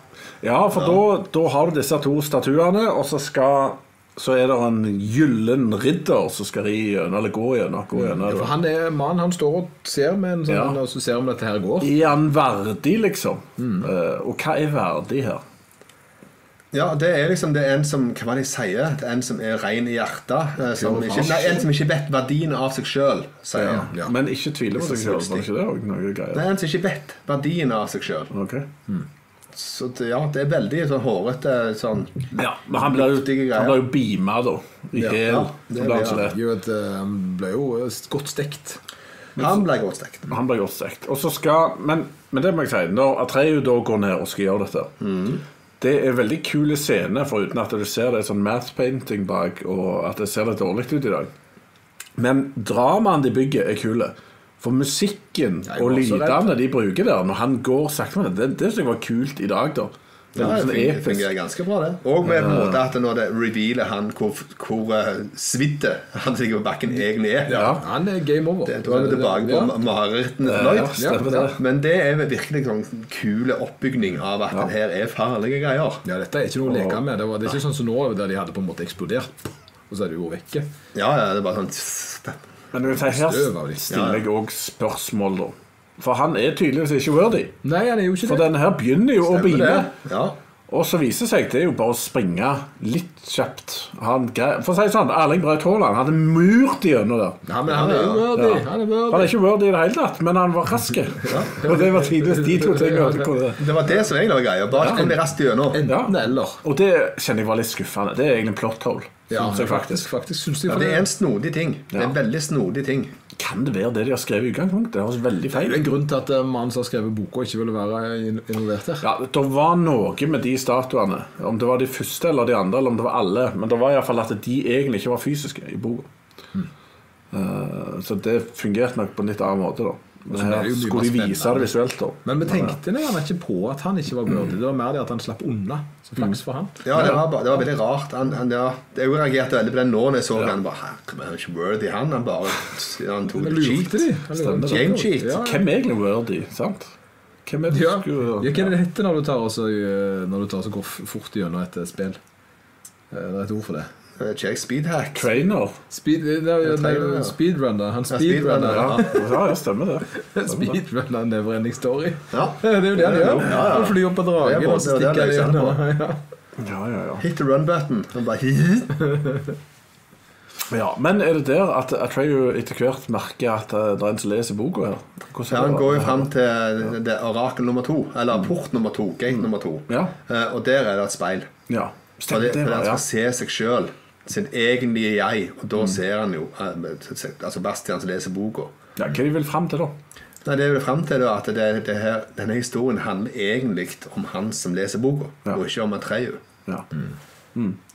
Ja, for da, da har du disse to statuene, og så skal så er det en gyllen ridder som skal ri gjennom, eller gå gjennom. Gå gjennom. Ja, for han er mann, han står og ser med en sånn, Ja. og så ser om dette her går. Er han verdig, liksom? Eh, og hva er verdig her? Ja, det er liksom det er en som Hva var det de sier? Det er en som er ren i hjertet. eh, Som ikke, nei, en som ikke vet verdien av seg sjøl, sier Ja. Ja. Men ikke tvile på seg så sjøl. Var det ikke det er en som ikke vet verdien av seg sjøl. Ok. Så det, ja, det er veldig sånn hårete sånn Ja, men han ble jo, han ble jo beama, da. I Ja, hæl. ja, han eh, han ble jo eh, godt stekt. Han ble godt stekt. Han ble godt stekt. Og så skal, men, men det må jeg si, når Atreyu da går ned og skal gjøre dette Det er veldig kule scener, foruten at du ser det er sånn math painting bak, og at det ser litt dårlig ut i dag. Men dramaen de bygger, er kule. For musikken og lydene de bruker der, når han går sakte med det, det, det synes jeg var kult i dag, da. Det Ja, er det sånn fungerer, ganske bra, det. Og med ja. en måte at når det revealer han hvor, hvor uh, svidde han ligger på bakken egentlig er. Ja. Han er game over. Det, da er vi tilbake på Ja. marerittene Ja, til Lloyd. Men det er virkelig sånn kule oppbygning av at det her er farlige greier. Ja, dette er ikke noe å leke med. Det, var, det er ikke sånn som nå, der de hadde på en måte eksplodert. Og så er det jo vekke. Ja, ja, det er bare sånn Men si, her stiller jeg òg spørsmål, da. For han er tydeligvis ikke worthy. Nei, han er jo ikke For det. denne her begynner jo Stemmer å det. Ja. Og så viser det seg det er jo bare å springe litt kjapt. Han, for å si sånn, Erling Braut Haaland hadde murt gjennom der. Ja, men han er jo worthy. Ja. Han er Han er ikke worthy i det hele tatt, men han var rask. Og det var tidligst de to tingene. Det var det som egentlig var greia. Bare kom de raskt gjennom. Enten eller. Og det kjenner jeg var litt skuffende. Det er egentlig en plot hole. Ja, faktisk. faktisk, faktisk Ja, det det, er en snodig ting. Det er en veldig snodig ting. Kan det være det de har skrevet i utgangspunktet? Det høres veldig feil det er jo en grunn til at eh, mannen som har skrevet boka, ikke ville være involvert her. Ja, Det var noe med de statuene. Om det var de første eller de andre, eller om det var alle. Men det var iallfall at de egentlig ikke var fysiske i boka. Eh, så det fungerte nok på en litt annen måte, da. Her det skulle de vise det visuelt, da. Men vi tenkte gjerne ikke på at han ikke var worthy. Det var mer det at han slapp unna. Så flaks for han. Ja, det var, det var veldig rart. Han, han, ja, jeg reagerte veldig på den nå når jeg så han. bare, «Hæ, Han er ikke worthy, han. Han bare han tok Men cheat. det. Game cheat. Ja, ja. Hvem er egentlig worthy, sant? Hvem er det Ja. Ja, hva er det det heter når du tar også, eh, Når du tar så går fort gjennom et eh, spill? Eh, Det er et ord for det. Eh, Check speedhack. Trainer? Speed, eh, nei, trenger det, speedrunner. Han Ja, speedrunner. speedrunner, Ja, ja. stemmer det. Speedrunner Neverending Story. Ja. Det er jo det han gjør. ja, ja. Han flyr opp på dragen, og så er stikker det han gjennom. Ja. Ja, ja, ja. Hit the run-button. Han bare ja. Men er det der at Atreyu etter hvert merker at eh, det er en som leser boka her? Ja, han går jo fram til det orakel nummer to, eller port nummer to, gate nummer to. Ja. Eh, Og der er det et speil. Ja, stemmer det, det. for han ja. skal se seg sjøl, sin egentlige jeg, og da ser han jo eh, Altså Bastian som leser boka. ja, Hva de vil fram til, da? Nei, det er vel frem til da, at det, det her, denne historien handler egentlig om han som leser boka, Ja. og ikke om Atreyu. Ja.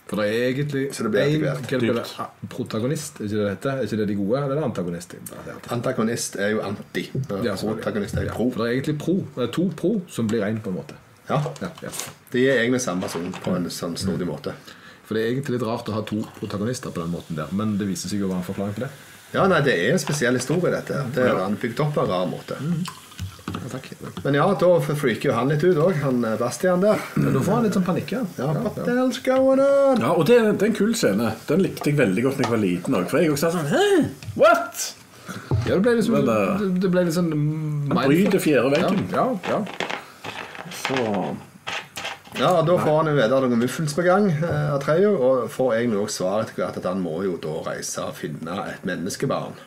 For det er egentlig Så det blir er det ah, protagonist. Er ikke det dette? Er ikke det de gode, eller er det antagonist? Er antagonist. Er jo anti. Ja, protagonist er jo Ja, pro. For det er egentlig pro. Det er to pro som blir én, på en måte. Ja, Ja, ja. De er egentlig samme person på en sånn snodig måte. For det er egentlig litt rart å ha to protagonister på den måten der, men det viser seg å være en forklaring på det. Ja, nei, det er en spesiell historie, dette. Det er han bygd opp på en rar måte. Ja, takk. Men ja, da freaker jo han litt ut òg, han eh, Bastian der. Men da får han litt sånn panikk. Ja. Ja, what the hell's going on? Ja, og det, det er en kul scene. Den likte jeg veldig godt da jeg var liten òg. For jeg også sa sånn Hæ? What? Ja, det ble liksom Men, uh, det, det ble litt sånn Han bryter fjerde veggen. Ja, ja, ja. Så Ja, og Da får han jo vite noen muffens på gang, eh, Atreyu, og får egentlig også svar etter hvert at han må jo da reise og finne et menneskebarn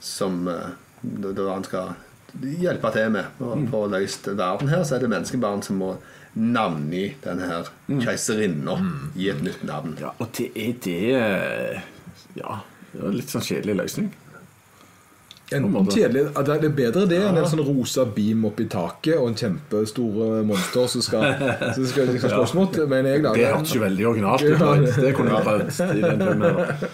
som eh, da, da han skal hjelpe til med å løse løst verden her, så er det menneskebarn som må navngi denne her keiserinna. Gi et nytt navn. Ja, og det er det eh, Ja, det er litt sånn kjedelig løsning. Enten kjedelig Det er bedre det enn en sånn rosa beam oppi taket og en kjempestor monster som skal, som skal liksom slåss mot, mener jeg. da Det hørtes jo veldig originalt ut. Ja. Det kunne vi prøvd i den filmen. her.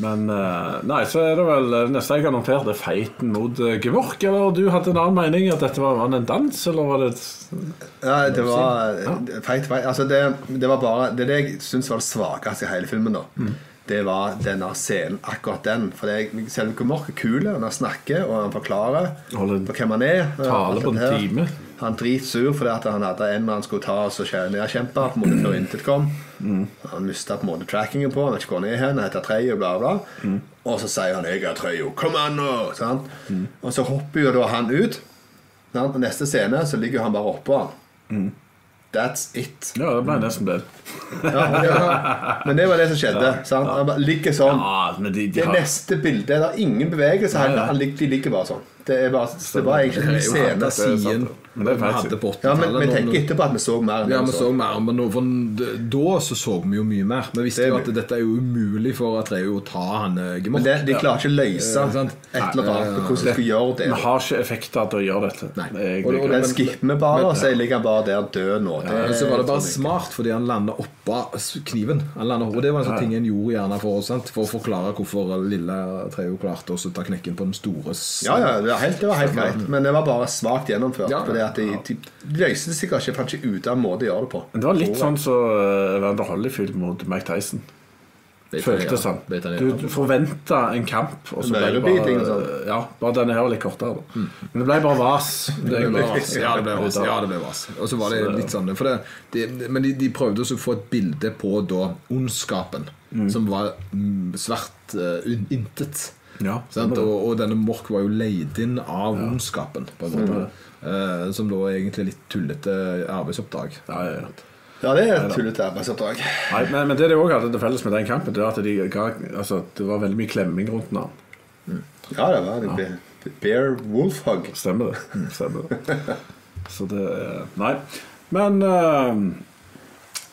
Men eh, nei, så er det vel neste jeg har notert, er feiten mot Gevork. Gemork. Eller du hadde en annen mening? At dette var, var det en dans, eller var det et Ja, det var feit feit. Altså, det, det var bare Det er det jeg syns var det svakeste i hele filmen. da Det var denne scenen, akkurat den. For det, selv om Mork er kul han snakker og han forklarer Holden, på hvem han er tale på en time. Han er dritsur fordi at han hadde en han skulle ta og så kjære nedkjempe på en måte før intet kom. Han mista på en måte trackingen på, han vet ikke hvor han er hen, heter Treyo, bla, bla. Og så sier han 'Jeg er Treyo, kom an nå!' Sant? Og så hopper jo da han ut. Neste scene så ligger han bare oppå han. That's it. Ja, det ble nesten det. Ja, ja. Men det var det som skjedde. Sant? Han ligger sånn. Ja, men de, har... Det neste bildet Det er ingen bevegelse. Nei, nei. Han ligger, de ligger bare sånn. Det er bare, det var egentlig en fantasien vi hadde på Ja, men 80-tallet. vi tenker etterpå at vi så mer Ja, vi så mer, men for da så så vi jo mye mer. Vi visste Det jo at dette er jo umulig for Atreo å ta han Gemort. Men det, de klarer ikke å løse Ja, et eller annet på hvordan de skal gjøre det. Vi har ikke effekter til å gjøre dette. Nei. Det er Og- og- Den skipper vi bare, og så ligger han bare der død nå. Det, ja, så var det bare smart, fordi han landa oppå kniven. Han landet, og Det var en sånn ting en gjorde gjerne for, oss, sant? for å forklare hvorfor lille Treo klarte å ta knekken på den store Ja, Ja, ja, helt, det var helt greit, men det var bare svakt gjennomført. Ja, fordi at de, de løste det sikkert ikke, fant ikke ut av en måte å gjøre det på. Men det var litt sånn som uh, Evander Holyfield mot Mike Tyson. Følte. Føltes sånn. Du, forventa en kamp, og så ble det bare sånn. Ja, bare denne her var litt kortere. da. Men det ble bare vas. Det ble vas. Ja, det ble vas. Ja, det ble vas. Og så var det litt sånn for det, de, Men de, de prøvde også å få et bilde på da ondskapen, som var mm, svært uh, intet. Ja, Sant? Og, og denne Mork var jo leid inn av ondskapen, på en måte. Eh, som da er egentlig litt tullete arbeidsoppdrag. Ja, ja, ja. Ja, det er et tullete arbeidsoppdrag. Nei, men, men det de òg hadde til felles med den kampen, Det var at de ga, altså, det var veldig mye klemming rundt den. Ja, det var det. Ja. Bear Wolf Hug. Stemmer det. Stemmer det. Så det Nei. Men eh,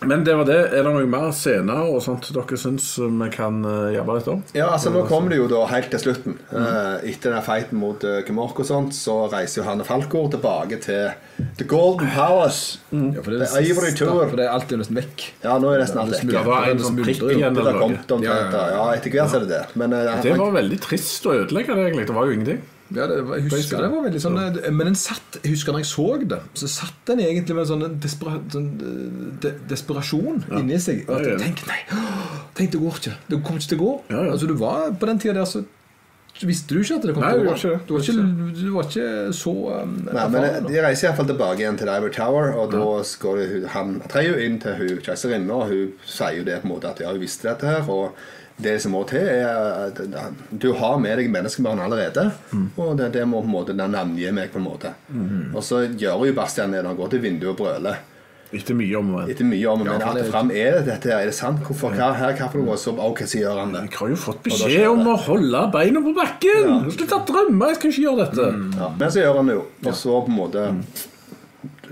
Men det var det. Er det noe mer scener og sånt dere syns vi kan uh, jobbe litt om? Ja, altså Nå kommer det jo da helt til slutten. Mm. etter den fighten mot Kemork Gemork og sånt, så reiser jo han Falkor tilbake til The Golden Palace. Ja, for det, Det er Ivory siste- Tour. For det er alltid nesten vekk. Ja, nå er det nesten alt vekk. Det var en sånn prikk igjen eller noe. Ja, ja, ja. ja, etter hvert er det det. Men eh, Det var veldig trist å ødelegge det, egentlig. Det var jo ingenting. Ja, det, var- jeg husker det var veldig sånn eh, Men den satt, jeg husker når jeg så det, så satt den egentlig med en sånn, despera, sånn eh, de, desperasjon inni seg. Og at Ja, ja. jeg tenkte nei, tenk, det går ikke. Det kommer ikke til å gå. Ja, ja. Altså, du var På den tida der så visste du ikke at det kom Nei, til å gå. ikke. Du var ikke, du var ikke så um, Nei, men erfaren. De reiser iallfall tilbake igjen til Ivory Tower, og da går det, han trer jo inn til hun og hun sier jo det på en måte at ja, hun visste dette her. og det som må til, er at du har med deg menneskebarn allerede. Og det, det må på en måte navngi meg. på en måte Og så gjør jo Bastian det. Han går til vinduet og brøler. Etter mye om og men. Etter mye om men ja, alt fram er det dette her. Er det sant? Hvorfor? Hva, her, hva for noe? Så, ok, så gjør han det. Jeg har jo fått beskjed om å holde beina på bakken! Ja. Slutt å drømme! Jeg skal ikke gjøre dette. Ja, men så gjør han det jo. Og så på en måte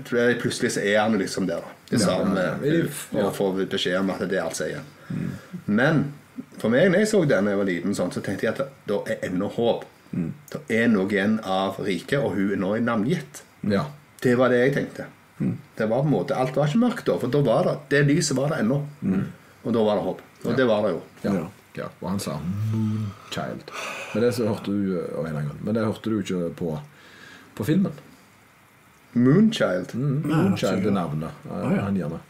tror jeg Plutselig så er han liksom der. Det samme ja, ja. Ja. Og får beskjed om at det er alt sier. Men for meg når jeg så den da jeg var liten, sånn, så tenkte jeg at det er ennå håp. Det er noe igjen av riket, og hun er nå navngitt. Ja. Det var det jeg tenkte. Det var på en måte, Alt var ikke mørkt da, for da var det, det lyset var det ennå. Og da var det håp. Og det var det jo. Ja. Ja. ja. Og han sa 'child'. Men det så hørte du. Men det hørte du ikke på, på filmen. Moonchild. Mm, Moonchild er navnet. Ja, ja. Han gir meg.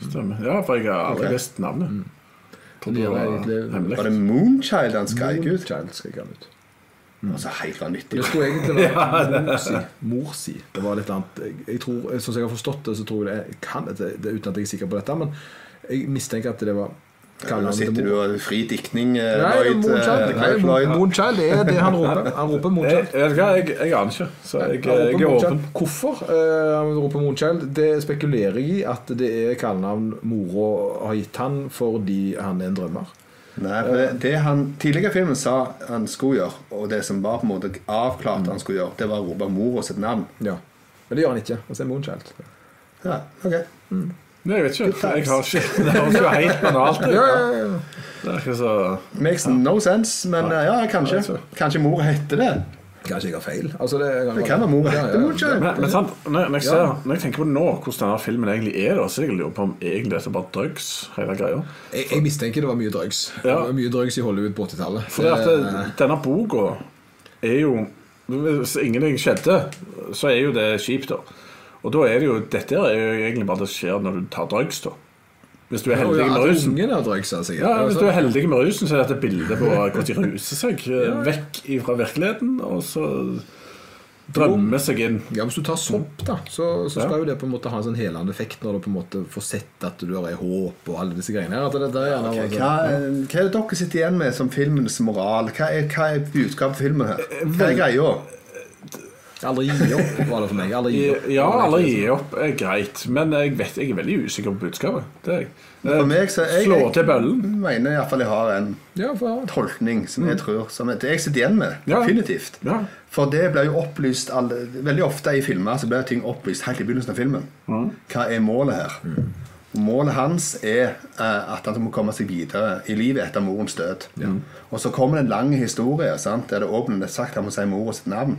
Stemmer. Ja, for jeg har aldri okay. visst navnet. Det det er var egentlig- hemmelig. Var det Moonchild han skrek ut? Moonchild skrek han ut. Altså helt vanvittig. Det skulle egentlig være si. Mor si. Det var litt annet. Jeg, jeg tror, Sånn som jeg har forstått det, så tror jeg det kan det, det, uten at jeg er sikker på dette, men jeg mistenker at det var Nå sitter du og fri diktning, eh, Lloyd. Moonchild, eh, er det han roper. Han roper Moonchild. Jeg, jeg, jeg, aner ikke, så jeg, jeg er åpen. Hvorfor han han roper Moonchild? Det spekulerer jeg i at det er kallenavn mora har gitt han fordi han er en drømmer. Nei, for det, det han tidligere filmen sa han skulle gjøre, og det som var på en måte avklart han skulle gjøre, det var å rope mora sitt navn. Ja. Men det gjør han ikke. Og så er Moonchild. Ja, ok. Nei, jeg vet ikke. Jeg har ikke Det høres jo helt banalt ut. Ja, ja, ja. Det er ikke så Makes no sense, men eh, ja, kanskje. Kanskje mor heter det. Kanskje jeg har feil? Altså, det, Det kan være mor. Ja, ja, Det ikke- Men, men sant, når, når, jeg ser, når jeg tenker på nå hvordan denne filmen egentlig er, da, så jeg lurer på om egentlig dette bare drugs, hele greia. Jeg, jeg mistenker det var mye drugs. Ja. Det var mye drugs i Hollywood på 80-tallet. For at Det- det, denne boka er jo Hvis ingenting skjedde, så er jo det kjipt, da. Og da er det jo Dette er jo egentlig bare det skjer når du tar drugs, da. Hvis du er heldig Ja, med rusen. Drugs, altså. Ja, Hvis du er heldig med rusen, så er dette bildet på hvordan de ruser seg ja. vekk fra virkeligheten, og så drømmer seg inn. ja, Hvis du tar sopp, da, så, så Ja. skal jo det på en måte ha en sånn helende effekt når du på en måte får sett at du har håp og alle disse greiene her. Det, det er gjerne okay. Hva, hva er det dere sitter igjen med som filmens moral? Hva er, hva er budskapet filmen her? Hva er greia? Aldri gi opp, var det for meg. Aldri gi opp. Ja, aldri gi opp er greit, men jeg vet jeg er veldig usikker på budskapet. Det er jeg. For meg så jeg, Slå jeg, til bøllen. mener iallfall jeg har en Ja, for, tolkning som jeg tror som jeg, jeg sitter igjen med. Ja. Definitivt. Ja. For det blir jo opplyst alle, Veldig ofte i filmer så blir ting opplyst helt i begynnelsen av filmen. Hva er målet her? Og Målet hans er eh, at han må komme seg videre i livet etter morens død. Og så kommer det en lang historie sant? der det åpner det sagt han må si mora sitt navn.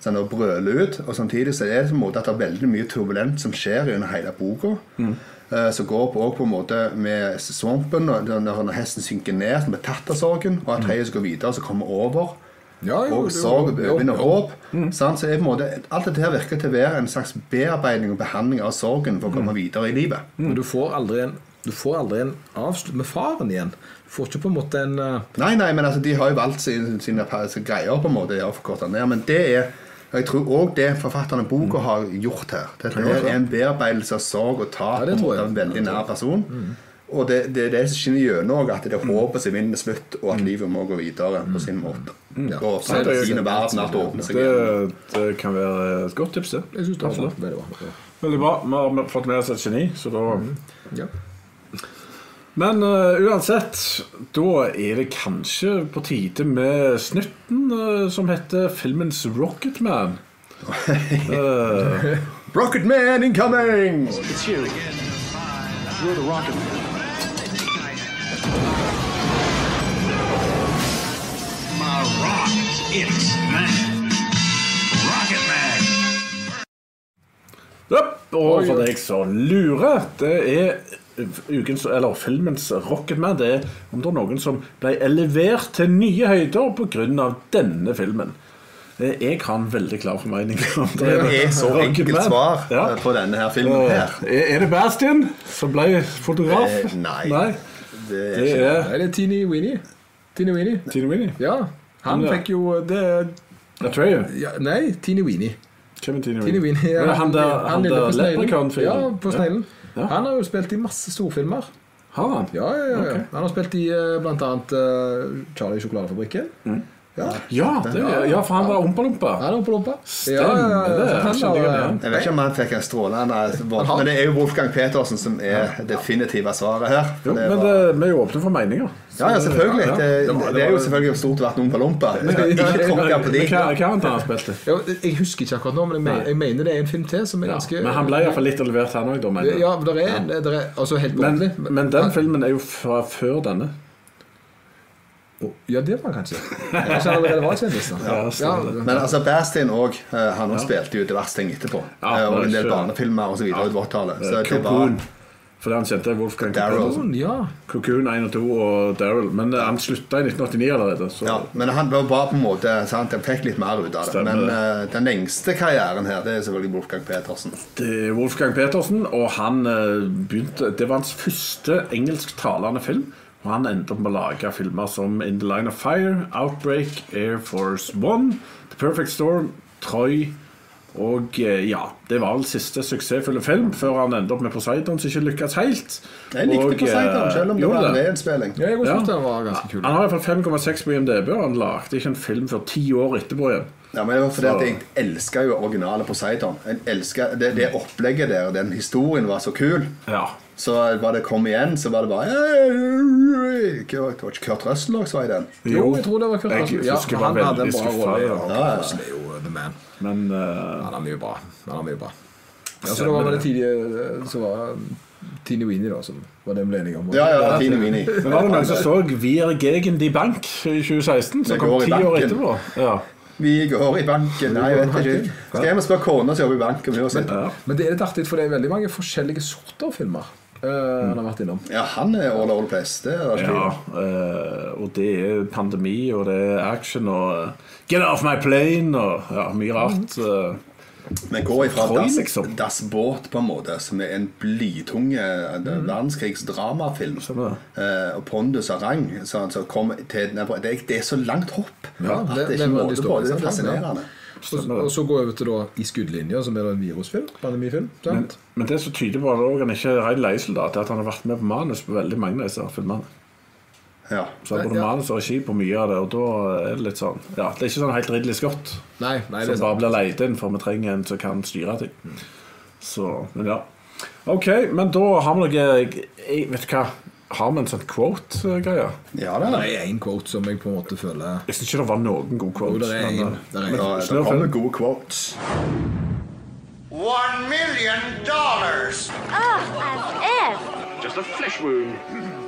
Så han brøler ut. Og samtidig så er det på en måte at det er veldig mye turbulent som skjer under hele boka. Eh, Som går på, på en måte med svampen, når hesten synker ned, som blir tatt av sorgen, og at treet skal gå videre, så kommer over ja, jo, og sorg og overvinne jo. håp. sant? Så måte, alt dette her virker til å være en slags bearbeiding og behandling av sorgen for å komme videre i livet. Men du får aldri en Du får aldri en avslutt med faren igjen. Du får ikke på en måte en uh... Nei, nei, men altså, de har jo valgt sine, sine greier, på en måte, ned. Men det er og jeg tror òg det forfatterne av boka har gjort her. Dette er en bearbeidelse av sorg og tap Ja, av en veldig nær person. Og det, det er det som skinner gjennom òg, at det er håpet som vinner slutt, og at livet må gå videre på sin måte. Ja. Og så er det fine verden at det åpner seg igjen. det kan være et godt tips, det. Jeg synes det var veldig bra. Veldig bra. Vi har fått med oss et geni, så da Ja. Men uh, uansett, da er det kanskje på tide med snutten uh, som heter filmens Rocketman. uh, Rocket Man incoming! It's you. You're the rocket man. My rock, it's man. Rocket Man. og for deg som lurer, det er ukens, eller filmens Rocketman. Det er om det er noen som ble elevert til nye høyder pga. denne filmen. Eh, Jeg har en veldig klar formening om det. Det er så enkelt svar Ja. eh, på denne her filmen Eh, her. Er er det Bastian som ble fotograf? Eh, nei. Nei. Det er Det ikke er det er Teeny Weenie. Teeny Weenie. Tine Winnie. Ja. Han Ja. fikk jo det Atreyu. ja, Nei, Teeny Weenie. Hvem er Teeny? Weenie ja, han der, han der. Leprechaun-fyren. Ja, på sneglen. Ja. Han har jo spilt i masse storfilmer. Har han? Ja, ja, ja. Han har spilt i eh, blant annet eh, Charlie sjokoladefabrikken. Mm. Ja. Ja, det, ja, for han var ompa-lumpa Ja, på. Stemmer det. Jeg. Vet ikke om han fikk en strålende vold, men det er jo Wolfgang Petersen som er definitive svaret her. Jo, Det men var- det, vi er jo åpne for meninger. ja, ja, selvfølgelig. Det, Det var- det det er jo selvfølgelig stort vært noen på lompa. Ikke tråkke på de. Hva, hva har han spilt i? jeg husker ikke akkurat nå, men jeg mener, jeg mener det er en film til som er Ja, ganske men han ble iallfall litt levert, han òg, da. mener jeg. Ja, men det er, er altså helt Men, men den filmen er jo fra før denne. Ja, det var han kanskje. Kanskje han allerede var kjendis. Ja, Ja. Men altså, Bastin òg, han også spilte jo diverse ting etterpå. Ja, Eh, og en del barnefilmer osv. Ja. utover 80-tallet. Så det Cocoon. var Fordi han kjente Wolfgang. Cocoon. Ja. Cocoon 1 og 2 og Daryl. Men eh, han slutta i 1989 allerede. Så ja, Men han var bare på en måte sant? Han fikk litt mer ut av det. Stemmer Men eh, den lengste karrieren her, det er selvfølgelig Wolfgang Petersen. det er Wolfgang Petersen, og han uh, begynte Det var hans første engelsktalende film. Og han endte opp med å lage filmer som In the Line of Fire, Outbreak, Air Force One, The Perfect Storm, Troy og eh, ja, det var vel siste suksessfulle film før han endte opp med Poseidon, som ikke lykkes helt. Jeg likte Og, Poseidon, eh, selv om det var en reinnspilling. ja, Ja. Han har iallfall 5,6 på IMDb, og han lagde ikke en film før ti år etterpå igjen. Ja, men det var fordi at Jeg elska jo originale Poseidon. Jeg elsker, det, det opplegget der, den historien var så kul. Ja. Så var det kom igjen, så var det bare Det var ikke Kurt Russell også var i den. Jo, jeg tror det var Kurt Russell. Ja, han hadde en bra rolle. ja. Russell er jo the man. Men eh, Han er mye bra. Han er mye bra. Ja, så det var det. det tidlige Så var Tine Weenie, da, som var det vi ble enige om. Ja, ja, Tini Winnie Men var det noen som så Wir Gegen die Bank i 2016, som kom ti år banken. etterpå? Ja. Vi går i banken. Nei, jeg vet ikke. Skal jeg spørre kona som jobber i banken? Men det er litt artig, for det er veldig mange forskjellige sorter filmer eh, han har vært innom. Ja, han er all over the place. Det er Ja, uh, eh, og det er pandemi, og det er action, og uh, Get off my plane, og ja, mye rart. eh. Men går ifra Troy, Das, liksom. das Båt, på en måte, som er en blytung mm. verdenskrigsdramafilm, eh, og Pondus og Rang, så, så kom til, nei, det, er, det er så langt hopp Ja, det- det, det er ikke måte på. Det er fascinerende. fascinerende. Og, og så går vi over til da I skuddlinja, som er da en virusfilm. Pandemifilm. Men, sant? men det som tyder på at han ikke er ren leiesoldat, er at han har vært med på manus på veldig mange av disse filmene. Ja. Så han har både Ja. manus og regi på mye av det, og da er det litt sånn Ja, det er ikke sånn helt Ridley Scott Nei, nei, som bare blir leid inn, for vi trenger en som kan styre ting. Så, men ja. OK, men da har vi noe jeg, Vet du hva? Har vi en sånn quote-greie? ja, det Det er er én quote som jeg på en måte føler Jeg syns ikke det var noen gode Jo, quotes. det er en. eh, Det er en. Da, Snurr kommer gode quotes. One million dollars. Ugh, as if. Just a flesh wound.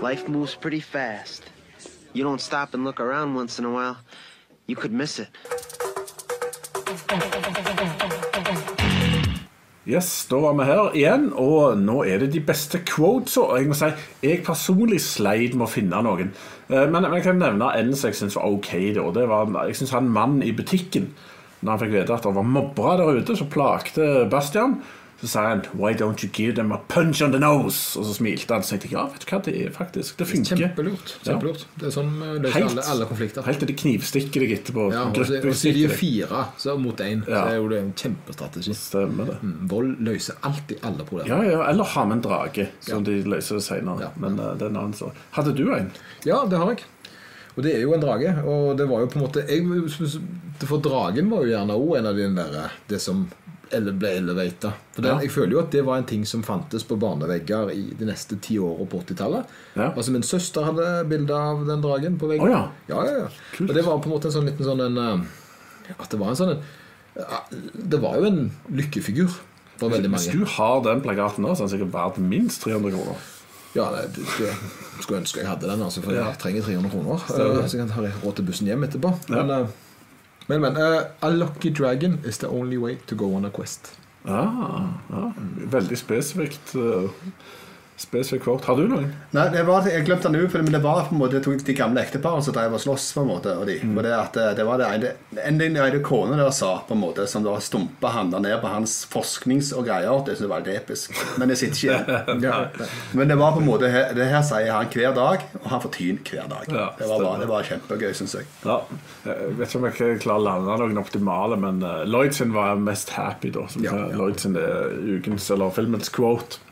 Life moves pretty fast. You don't stop and look around once in a while, you could miss it. Yes, da var vi her igjen, og nå er det de beste quotes. Og jeg må si, jeg personlig sleit med å finne noen. Eh, Men jeg kan nevne en som jeg syns var ok. Da. Det var, jeg synes han mannen i butikken, når han fikk vite at det var mobbere der ute som plagte Bastian, så sa han 'Why don't you give them a punch on the nose?' Og så smilte han. Så tenkte jeg ja, vet du hva, det er faktisk Det funker. Kjempelurt. kjempelurt. Det er sånn vi løser alle, alle konflikter. Helt til de knivstikker deg etterpå. Ja, og så og så er de jo fire så mot én. Ja. Det er jo en kjempestrategi. Stemmer det. Mm, Vold løser alltid alle problemer. Ja, ja, Eller ha med en drage, som Ja. de løser det senere. Ja. Men uh, det er en annen sak. Hadde du en? Ja, det har jeg. Og det er jo en drage. Og det var jo på en måte jeg, For dragen var jo gjerne òg en av de der Det som ele- ble elevata. For den, Ja. Jeg føler jo at det var en ting som fantes på barnevegger i de neste ti årene på 80-tallet. Ja. Altså Min søster hadde bilde av den dragen på veggen. Oh, ja. Ja, ja, ja. Og det var på en måte en sånn liten sånn en eh, At det var en sånn en Det var jo en lykkefigur for veldig Hvis du har den plakaten nå, så er den sikkert verdt minst 300 kroner. Ja, nei, det, det skulle ønske jeg hadde den, altså, for jeg trenger 300 kroner. Eh, Så jeg kan ha råd til bussen hjem etterpå. Men, eh, men, men Uh, A lucky dragon is the only way to go on a quest. Ah, ah Veldig spesifikt. Uh, spesifikk quote. Har du noen? Nei, det var, jeg glemte den ut, men det var på en måte de gamle ekteparene som drev og sloss. på en måte og de. For det, at eh, det var det ene En den ene kona der sa, på en måte som da stumpa han der ned på hans forsknings- og greier. Det var veldig episk. Men det sitter ikke igjen. Ja. Men det var på en måte Det her sier han hver dag, og han får tyn hver dag. Ja, det, var det var kjempegøy, syns jeg. Ja. Jeg vet ikke om jeg klarer å lande noen optimale, men uh, Lloyd sin var mest happy, da. Som Ja, ja. Lloyd sin er ukens eller filmens quote.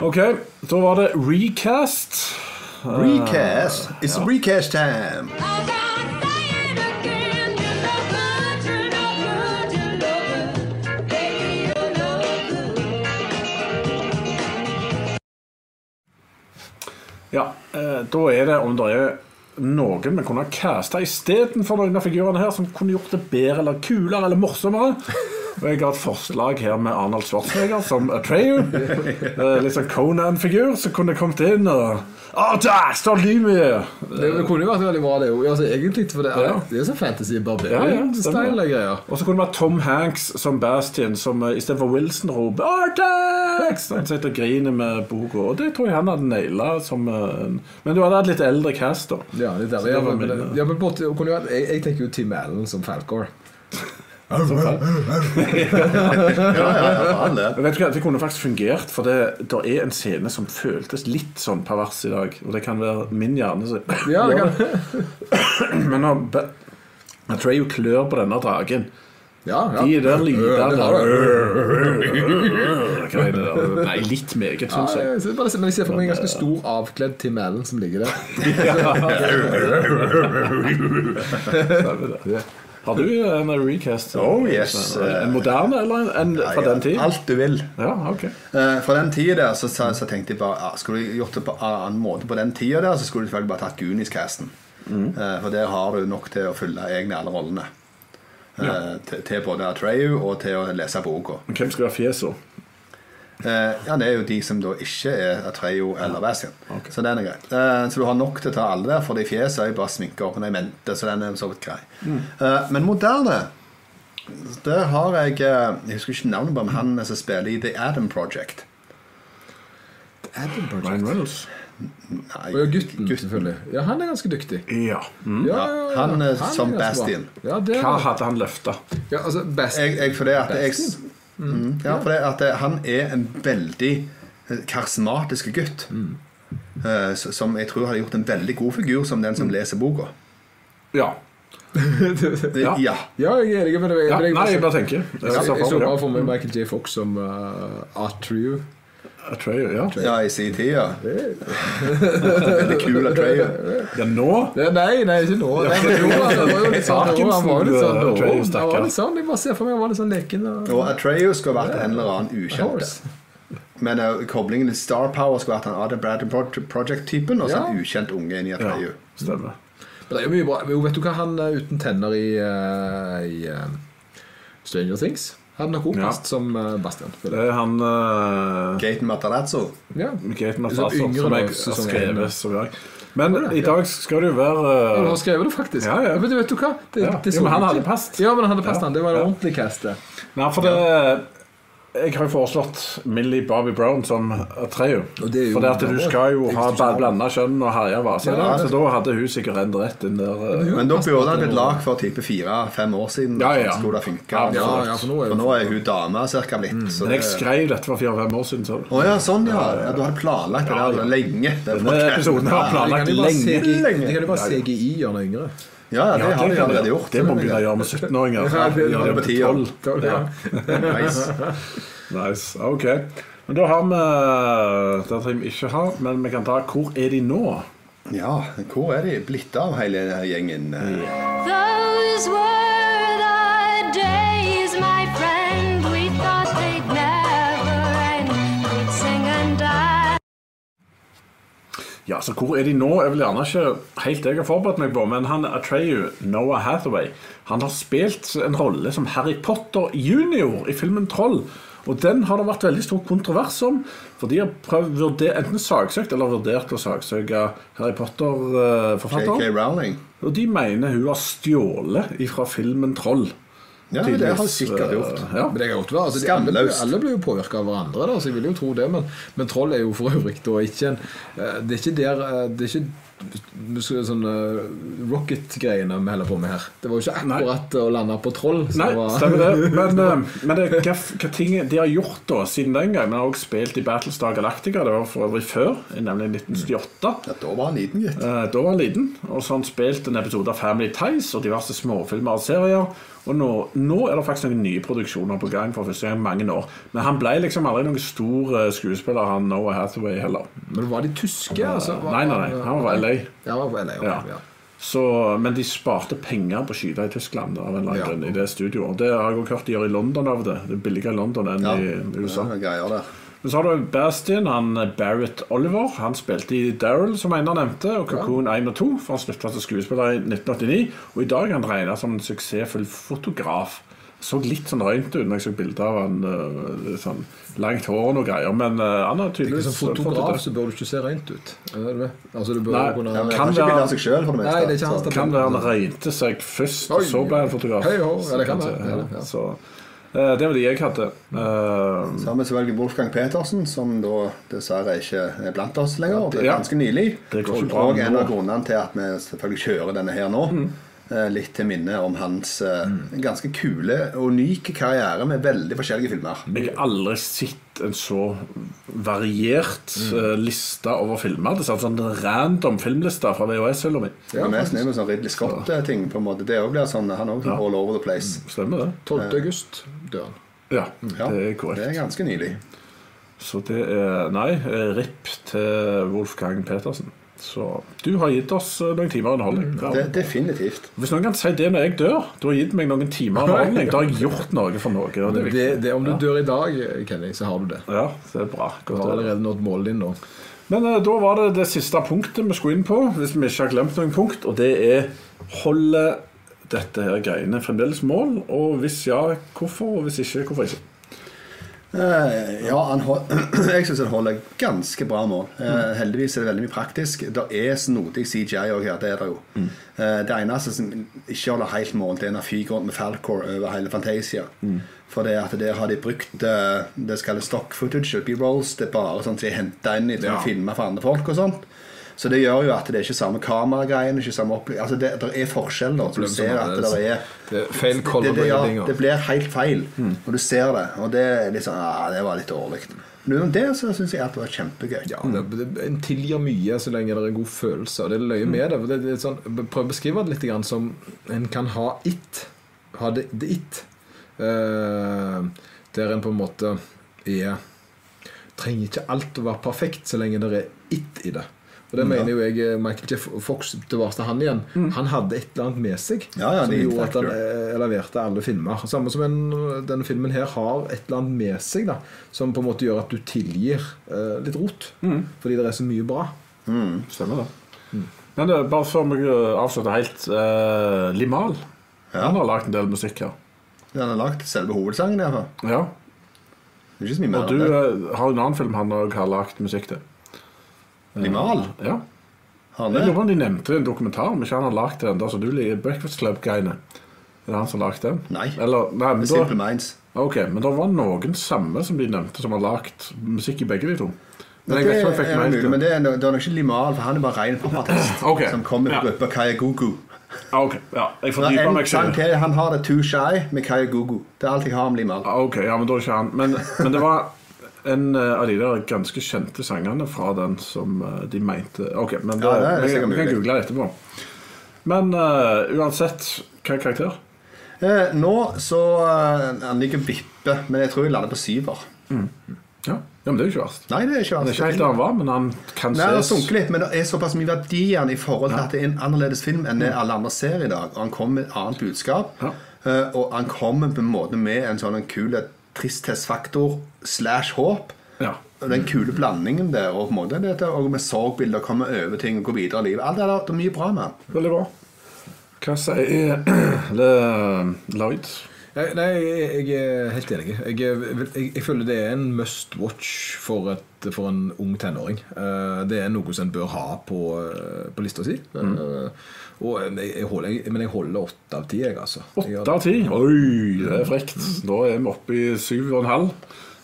Ok, da var det recast. Recast. It's recast time. Ja, eh, da er det om det er noen vi kunne ha casta istedenfor noen av figurene her, som kunne gjort det bedre eller kulere eller morsommere. Jeg har et forslag her med Arnold Schwarzenegger som Atreyu. Eh, Litt sånn Conan-figur som kunne kommet inn og oh, der står Lymi! Det, det kunne jo vært veldig bra, det òg. Altså, egentlig, for det er, Ja. det er sånn fantasy Ja, ja, barbarian-style ja, greier. Og så kunne det vært Tom Hanks som Bastion, som uh, istedenfor Wilson roper Artex! Han sitter og griner med boka. Og det tror jeg han hadde naila som uh, en- Men du hadde hatt litt eldre cast, da. Ja, litt eldre. Så det ja, men, ja, men jeg, jeg tenker jo Tim Allen som Falcor. Vet du hva, Det kunne faktisk fungert, for det der er en scene som føltes litt sånn pervers i dag. Og det kan være min hjerne som Ja. Men når Ba- Atreyu klør på denne dragen Ja, ja. De der lydene er? Nei, litt meget, syns jeg. Ja, men jeg ser for meg en ganske stor, avkledd Tim Allen som ligger der. Har du en recast? Oh, yes. En moderne, eller en, en fra den tid? Alt du vil. Ja, okay. Eh, Fra den tida der så, så, tenkte jeg bare ja, Skulle du gjort det på en annen måte på den tida der, så skulle du selvfølgelig bare tatt Goonies-casten. Eh, For der har du nok til å fylle egne alle rollene. Ja. til, til både Atreyu og til å lese boka. Hvem skal være fjeset? Eh, ja, det er jo de som da ikke er Atreyo eller Bastian. Så den er grei. Eh, så du har nok til å ta alle der, for de fjeset er jo bare sminker og jeg mente, så den er så vidt grei. Mm. men moderne det har jeg eh, Jeg husker ikke navnet på men han som spiller i The Adam Project. The Adam Project. Ryan Reynolds. Nei, Og gutten, gutten, selvfølgelig. Ja, han er ganske dyktig. Ja. Mm. Ja, ja, ja. Han Han som Bastion. Bastian. Ja, Hva hadde han løfta? ja, altså, Bastion. Jeg, jeg, fordi at jeg? Mm, ja, fordi at det, han er en veldig eh, karismatisk gutt. Mm. Uh, som jeg tror hadde gjort en veldig god figur som den som leser boka. Ja. Eh, Ja. ja. Ja, jeg er enig med deg. ja. Nei, jeg bare tenker. Jeg Jeg, jeg så bare for meg Michael J. Fox som uh, Atreyu. Atreyu, ja. Ja, i sin tid, ja. Veldig kul Atreyu. ja. Nå Ja, nei, nei, ikke nå. Nei, men jo, han var jo litt sånn, nå. han var jo litt sånn, jo, han var litt sånn, jeg bare ser for meg han var litt sånn leken. Og, Og Atreyu skulle vært en eller annen ukjent. Men uh, koblingen til Star Power skulle vært han Adam Bradley Pro- Project-typen, og så en ukjent unge inni Atreyu. Stemmer. Men det er jo mye bra. Men vet du hva, han er uten tenner i, uh, i uh, Stranger Things. Hadde har også Ja. som uh, Bastian. Det er han uh, Gaten Matarazzo. Ja. Gaten Så som jeg har skrevet. som jeg. Men i dag skal det jo være Du uh, har skrevet det, faktisk. Ja, ja. Men du vet du hva? Det, Ja. det Jo, men han hadde passet. Ja, men han hadde passet Ja. han. Det var det Ja. ordentlig cast. Nei, for det Jeg har jo foreslått Millie Bobby Brown som det jo For det at du skal jo ha blanda kjønn og herja vase. Ja, så da hadde hun sikkert rent rett inn der. Men da burde det han blitt det lagd for type fire-fem år siden. Ja, ja. Skulle det funke. Ja, Ja, for nå er For nå er hun dame cirka blitt. Så Men jeg skrev dette for fire-fem år siden. Så. Å ja, sånn ja. ja. Du hadde planlagt det der ja. lenge. Det Denne episoden har planlagt lenge. De kan jo bare CGI gjøre noe yngre. Ja, ja, det Ja, har de allerede gjort. Det må vi begynne å gjøre med 17-åringer. Ja, det- det er tide. 12. Ja. Nice. Nice, ok Men da har vi Det trenger vi ikke ha, men vi kan ta Hvor er de nå? Ja, hvor er de blitt av hele gjengen? Those were Ja, så hvor er de nå? Jeg vil gjerne ikke helt det jeg har forberedt meg på, men han Atreyu, Noah Hathaway, han har spilt en rolle som Harry Potter junior i filmen Troll. Og den har det vært veldig stor kontrovers om, for de har prøvd, vurder, enten saksøkt eller vurdert å saksøke Harry Potter-forfatteren. Og de mener hun har stjålet fra filmen Troll. Ja, det har jeg sikkert gjort. eh, Ja. Men det har gjort. Altså, de, alle, alle blir jo påvirka av hverandre, da, så jeg vil jo tro det. Men, men troll er jo for øvrig da ikke en eh, Det er ikke der eh, Det er ikke sånn rocket-greiene vi holder på med her. Det var jo ikke Nei. akkurat å lande på troll. Nei, var- stemmer det. Men, men det, hva, hva ting de har gjort da siden den gang? Vi har også spilt i Battlestar Galactica, det var for øvrig før, nemlig 1978. Ja, da var han liten, gitt. Eh, Da var han liten, og så har han spilt en episode av Family Ties og diverse småfilmer og serier. Og nå, nå er det faktisk noen nye produksjoner på gang for første gang mange år. Men han ble liksom aldri noen stor eh, skuespiller, han Noah Hathaway heller. Men var de tyske? Altså, var, Nei, nei, nei, han var fra LA. Ja, var fra LA, okay, Ja. ja. Så, men de sparte penger på å skyte i Tyskland av en eller annen Ja. i det studioet. Det har jeg også hørt de gjør i London av det. Det er billigere i London enn Ja, i USA. det er greier der. Men så har du Bastian, han Barrett Oliver. Han spilte i Daryl, som Einar nevnte, og Cocoon 1 og 2. For han slutta som skuespiller i 1989. Og i dag er han regna som en suksessfull fotograf. Så litt sånn røynt ut når jeg så bilde av han øh, sånn langt hår og noe greier. Men uh, han har tydeligvis som fotograf så bør du ikke se rent ut. Det det? Altså, du bør Nei, kunne Ja, Kan være- av seg selv, for det meste. Nei, det er ikke hans så- Kan være han røynte seg først, og så ble han fotograf. Hei, ho, Ja, det kan Så, være. Ja, ja. Øh, det var det jeg hadde. Så har vi selvfølgelig Wolfgang Petersen, som da dessverre ikke er blant oss lenger. Det er ganske nylig. Det går ikke bra Og en av grunnene til at vi selvfølgelig kjører denne her nå. eh, Litt til minne om hans eh, ganske kule, unike karriere med veldig forskjellige filmer. Jeg har aldri sett en så variert eh, liste over filmer. Det er sånn random filmliste fra VHS-hylla mi. Det er mest ned med sånn Ridley Scott-ting. på en måte Det blir sånn, Han òg all over the place. Stemmer det? 12. august dør han. Ja, Ja, det er korrekt. Det er ganske nylig. Så det er Nei, eh, RIP til Wolfgang Petersen. Så du har gitt oss eh, noen timer underholdning. Mm, Det, definitivt. Hvis noen kan si det når jeg dør, du har gitt meg noen timer underholdning, da har jeg gjort noe for noe. Det Det, det, om du dør i dag, Kenny, så har du det. Ja, det er bra. Du har allerede nådd målet ditt nå. Men eh, da var det det siste punktet vi skulle inn på, hvis vi ikke har glemt noen punkt, og det er holder dette her greiene fremdeles mål? Og hvis ja, hvorfor? Og hvis ikke, hvorfor ikke? Eh, ja, han hold, jeg syns han holder ganske bra mål. Eh, heldigvis er det veldig mye praktisk. Det er snodig CGI òg her, det er det jo. Eh, det eneste som ikke holder helt mål, det er rundt med Falcor over hele Fantasia. For det at der har de brukt eh, det skal kalles stock footage, be rolls, Det er bare sånn som de henter inn i Ja. å filme for andre folk og sånt. Så det gjør jo at det er ikke samme kameragreiene, ikke samme opplegg Altså det, det er forskjell. da, du ser er at det, er det feil det, det, ja, det blir helt feil når du ser det. Og det er litt sånn ah, det var litt dårlig. Men utenom det så syns jeg at det var kjempegøy. Ja, det, En tilgir mye så lenge det er en god følelse. Og det er løye med det. det, det sånn, Prøv å beskrive det litt grann som en kan ha it. Ha det, det it. Uh, der en på en måte er Trenger ikke alt å være perfekt så lenge det er it i det. Og det mener jo jeg eh, Michael Jeff Fox tilbake til han igjen. Han hadde et eller annet med seg Ja, ja, som gjorde at han eh, leverte alle filmer. Samme som en, denne filmen her har et eller annet med seg da som på en måte gjør at du tilgir eh, litt rot. Fordi det er så mye bra. Stemmer det. Men det, bare før vi eh, avslutter helt eh, Limal. Han har lagd en del musikk her. Han har lagd selve hovedsangen. i hvert fall. Ja. Og du eh, har en annen film han òg har lagd musikk til. Limal? Ja. Han er. Jeg lurer på om de nevnte det i en dokumentar, om ikke han har lagd den der som du liker, Breakfast Club-greiene. Er det han som har lagd den? Nei. Eller, nei men, Simple da, Minds. ok, men det var noen samme som de nevnte, som har lagd musikk i begge de to. Men Det jeg vet ikke om jeg fikk er med mulig, men det. er, det er nok ikke Limal, for han er bare ren pappatest okay. Som kommer Ja. fra gruppa Kayagugu. Okay, ok, ja, jeg Det fordyper er meg selv. Han har det Too Shy med Kayagugu. Det er alt jeg har om Limal. Ah, Ok, ja, men da er ikke han. Men, men det var en eh, av de der ganske kjente sangene fra den som eh, de mente Ok, men det, Ja, det vi, vi kan google det etterpå. Men uh, uansett, hva er karakter? Eh, nå så uh, Han ligger og vipper, men jeg tror jeg lander på syver. Ja, ja men det er jo ikke verst. Nei, det er ikke verst. Det er ikke helt der han var, men han kan Nei, det har ses sunket litt, men det er såpass mye verdi i i forhold til at det er en annerledes film enn det alle andre ser i dag. Og han kommer med et annet budskap. Ja. Og han kommer på en måte med en sånn en kul tristhetsfaktor slash håp. Ja. Den kule blandingen der, og måte det, og med sorgbilder, komme over ting og gå videre i livet. Alt det der, det er mye bra med. Veldig bra. Hva sier Lloyd? Nei, nei, jeg jeg er helt enig. Jeg, jeg, jeg føler det er en must watch for, et, for en ung tenåring. Eh, Det er noe som en bør ha på, eh, på lista si. Mm. Og jeg, jeg holder, jeg, men jeg holder åtte av ti, jeg, altså. Åtte av ti? Oi, det er frekt. Da er vi oppe i syv og en halv.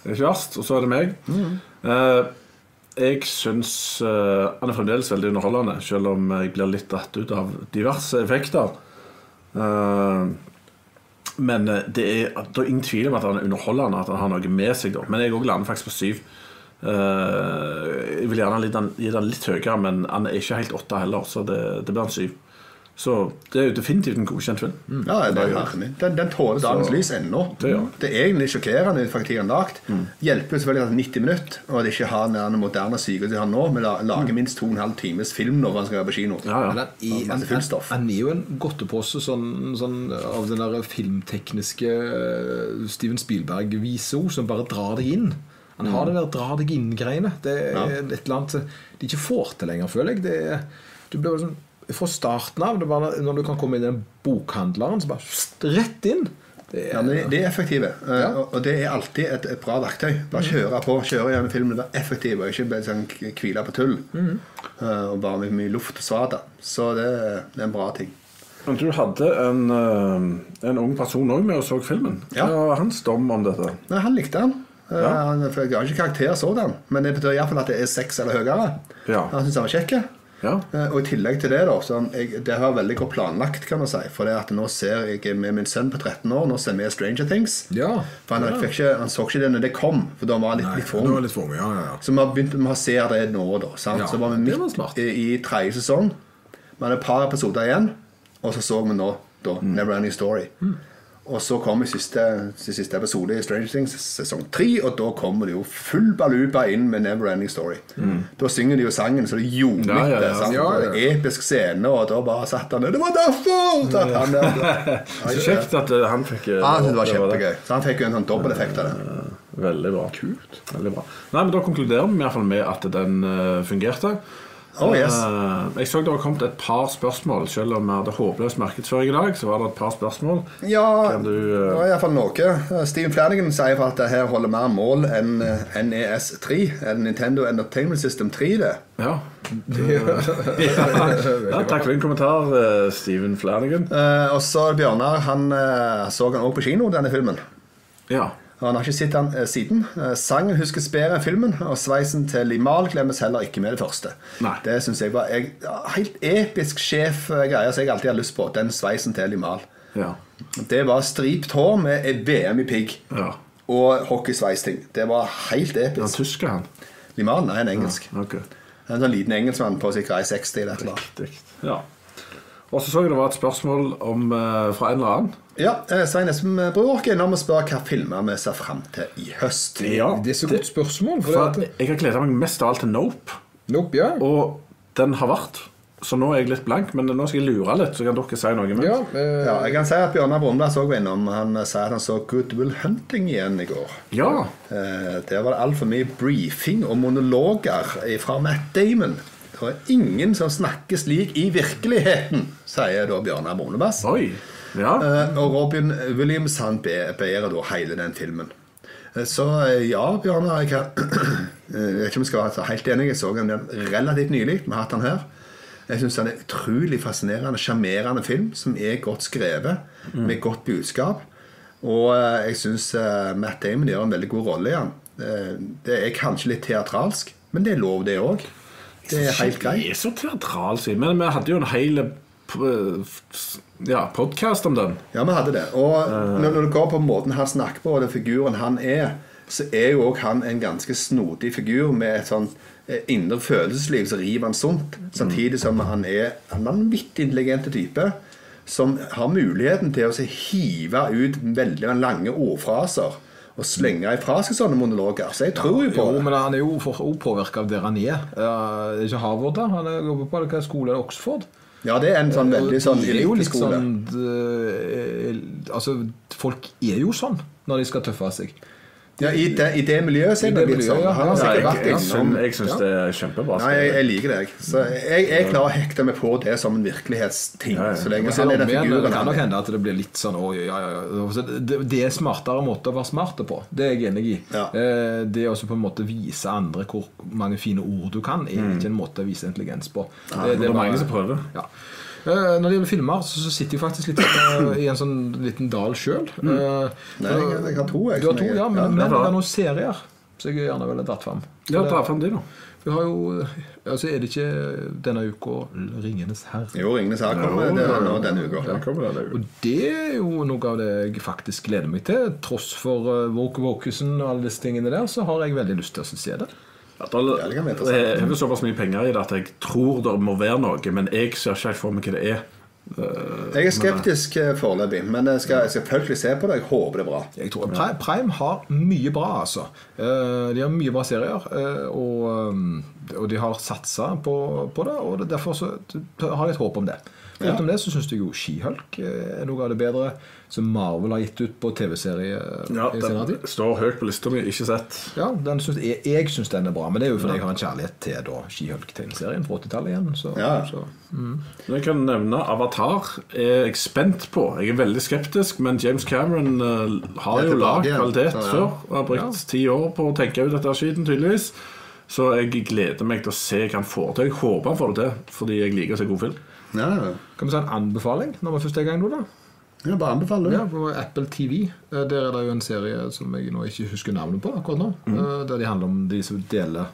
Det er ikke verst. Og så er det meg. Eh, jeg syns eh, han er fremdeles veldig underholdende, selv om jeg blir litt dratt ut av diverse effekter. Eh, men eh, det er, det er ingen tvil om at han er underholdende, at han har noe med seg. Da. Men jeg òg lander faktisk på syv. Uh, jeg vil gjerne gi den litt høyere, men han er ikke helt åtte heller, så det, det blir en syv. Så det er jo definitivt en godkjent film. Ja, det er jo enig. Den, den tåler dagens lys ennå. Det ja. Det er egentlig sjokkerende faktisk fra lagt. er. Hjelper selvfølgelig at er 90 minutter, og at de ikke har den moderne syke de har nå. Vi lager mm. minst 2 12 times film når han skal være på kino. Ja, ja. Men han er, han er jo en godtepose sånn, sånn, av den der filmtekniske eh, Steven Spielberg-viso som bare drar deg inn. Han har det der dra deg inn-greiene. Det er Ja. et eller annet de ikke får til lenger, føler jeg. Det er, du blir sånn, Fra starten av, det bare når du kan komme inn i den bokhandleren, så bare rett inn. Det er, Ja, men de- er effektive, eh, Ja. og- det er alltid et, et bra verktøy. Bare kjøre på, kjøre gjennom filmen, være effektiv og ikke bare sånn hvile på tull. Mm. Og bare med mye luft og svada. Så det, det er en bra ting. Men du hadde en, eh, en ung person òg med og så filmen. Hva var hans dom om dette? Nei, han likte den. Eh, Ja. Han, har ikke karakter sådan, men det betyr iallfall at det er seks eller høyere. Ja. Han syntes han var kjekk. Ja. Eh, Og i tillegg til det, da, så jeg, det har veldig godt planlagt, kan man si. For det at nå ser jeg med min sønn på 13 år, nå ser vi Stranger Things. Ja. For han, fikk ikke, han så ikke det når det kom, for da var han litt, Nei, litt for ung. ja, ja, ja. Så vi har begynt med å se det nå, da. Sant? Ja, så var vi midt var i, i tredje sesong. Vi hadde et par episoder igjen, og så så vi nå da, Mm. Never Ending Story. Og så kommer siste, siste episode i Stranger Things sesong tre, og da kommer det jo full baluba inn med Never Ending Story. Da synger de jo sangen så det gjorde Ja, ja, det. ja. Mm. Ja, ja. Episk scene, og da bare satt han der. Det var derfor! Så at han, der, Så kjekt at eh, han fikk Ja, det var kjempegøy. Så han fikk jo en sånn dobbelteffekt av det. Veldig bra. Kult. Veldig bra. Nei, men Da konkluderer vi i hvert fall med at den eh, fungerte. Oh, yes. uh, jeg så det var kommet et par spørsmål. Selv om vi hadde håpløs markedsføring i dag, så var det et par spørsmål. Ja, Kan du, det eh, var iallfall noe. Steven Flanagan sier at det her holder mer mål enn eh, NES3. eller Nintendo Entertainment System 3. det. Ja. ja. Takk for din kommentar, eh, Steven Flanagan. Uh, og så Bjørnar han eh, så han også på kino, denne filmen. Ja. Han har ikke sett den eh, siden. Eh, sangen huskes bedre enn filmen, og sveisen til Limal glemmes heller ikke med det første. Nei. Det synes jeg var jeg, helt episk sjef-greie som jeg alltid har lyst på. Den sveisen til Limal. Ja. Det var stript hår med VM i pigg ja. og hockeysveisting. Det var helt Han episk. tysker, han. Limal er en engelsk. Ok. En sånn liten engelskmann på sikkert i 60 eller et eller annet. Ja. Og så så jeg det var et spørsmål om, eh, fra en eller annen. Ja, eh, Svein Espen Bror er innom og spør hva filmer vi ser fram til i høst. Ja, Det er så godt spørsmål. For For det, jeg har gleda meg mest av alt til Nope. nope, ja. Og den har vært. Så nå er jeg litt blank, men nå skal jeg lure litt, så kan dere si noe. Ja eh, Ja, jeg kan si at Bjørnar Brumlas òg var innom. Han sa at han så Good Will Hunting igjen i går. ja. Eh, Der var det altfor mye briefing og monologer fra Matt Damon. Det er ingen som snakker slik i virkeligheten, sier da Bjørnar Brumlebass. Ja. Eh, Og Robin Williams han be- bærer da hele den filmen. Eh, Så eh, ja, Bjørnar, jeg jeg vet ikke om jeg skal være helt enig. Jeg så den relativt nylig. Vi har hatt den her. Jeg syns den er utrolig fascinerende, sjarmerende film som er godt skrevet, med godt budskap. Og jeg syns Matt Damon gjør en veldig god rolle i den. Det er kanskje litt teatralsk, men det er lov, det òg. Det er helt greit. Det er så teatralsk, Men vi hadde jo en hel ja, podkast om den. Ja, vi hadde det. Og når, det går på måten han snakker på, og den figuren han er, så er jo òg han en ganske snodig figur med et sånn eh, indre følelsesliv som river han sunt. Samtidig som han er en vanvittig intelligent type som har muligheten til å hive ut veldig lange ordfraser og slenge ifra seg sånne monologer. Så jeg tror jo på Jo, det. men han er jo påvirka av der han er. Uh, ikke Harvard, da? Han er på skole er det? Oxford? Ja, det er en sånn veldig sånn eliteskole. sånn eh, Altså, folk er jo sånn når de skal tøffe seg. Ja, i, det, I det miljøet så er det det sånn. miljøet, ja. Han har sikkert vært innom jeg syns det er kjempebra. Nei, jeg, jeg liker det. Så jeg, jeg klarer å hekte meg på det som en virkelighetsting. Så lenge han er det, den figuren det kan nok hende at det blir litt sånn oi, ja, ja, ja. Det, det er smartere måte å være smarte på. Det er jeg enig i. Ja. Eh, Det å på en måte vise andre hvor mange fine ord du kan, er ikke en måte å vise intelligens på. men det er mange som prøver. Ja. Eh, Når det gjelder filmer, så så sitter jeg faktisk litt eh, i en sånn liten dal sjøl. Nei, jeg, jeg har to. Jeg, Du har to, ja, men, ja, men det det er noen serier som jeg gjerne ville dratt fram. Ja, dra det- fram de, da. Vi har jo Altså, er det ikke denne uka 'Ringenes herre'? Jo, Ringenes herre kommer det er nå denne uka. Kommer det, det. Og det er jo noe av det jeg faktisk gleder meg til. Tross for uh, Wokusen og alle disse tingene der, så har jeg veldig lyst til å se det. Ja, da, Ja, det jeg har jo såpass mye penger i det at jeg tror det må være noe, men jeg ser ikke helt for meg hva det er. Jeg er skeptisk eh, foreløpig, men jeg skal, selvfølgelig se på det. Jeg håper det er bra. Jeg tror Prime, Prime har mye bra, altså. Eh, De har mye bra serier. eh, Og, og de har satsa på, på det, og derfor så har jeg et håp om det. Foruten det så syns jeg jo Skihulk er noe av det bedre som Marvel har gitt ut på TV-serie Ja, i tid. Den står høyt på lista mi, ikke sett. Ja, den synes, jeg, jeg syns den er bra, men det er jo fordi jeg har en kjærlighet til da Skihulk-tegneserien fra 80-tallet igjen. Så, Ja. så. mm. Jeg kan nevne Avatar er jeg spent på. Jeg er veldig skeptisk, men James Cameron uh, har jo lagd kvalitet Så, ja. før og har brukt ti år på å tenke ut dette skiten, tydeligvis. Så jeg gleder meg til å se hva han får til. Jeg håper han får det til, fordi jeg liker å se god film. Ja, ja. Kan vi ta en anbefaling når vi først er i gang nå, da? Jeg bare anbefaler det. Ja, på Apple TV. Eh, Der er det jo en serie som jeg nå ikke husker navnet på akkurat nå. Mm. Der de handler om de som deler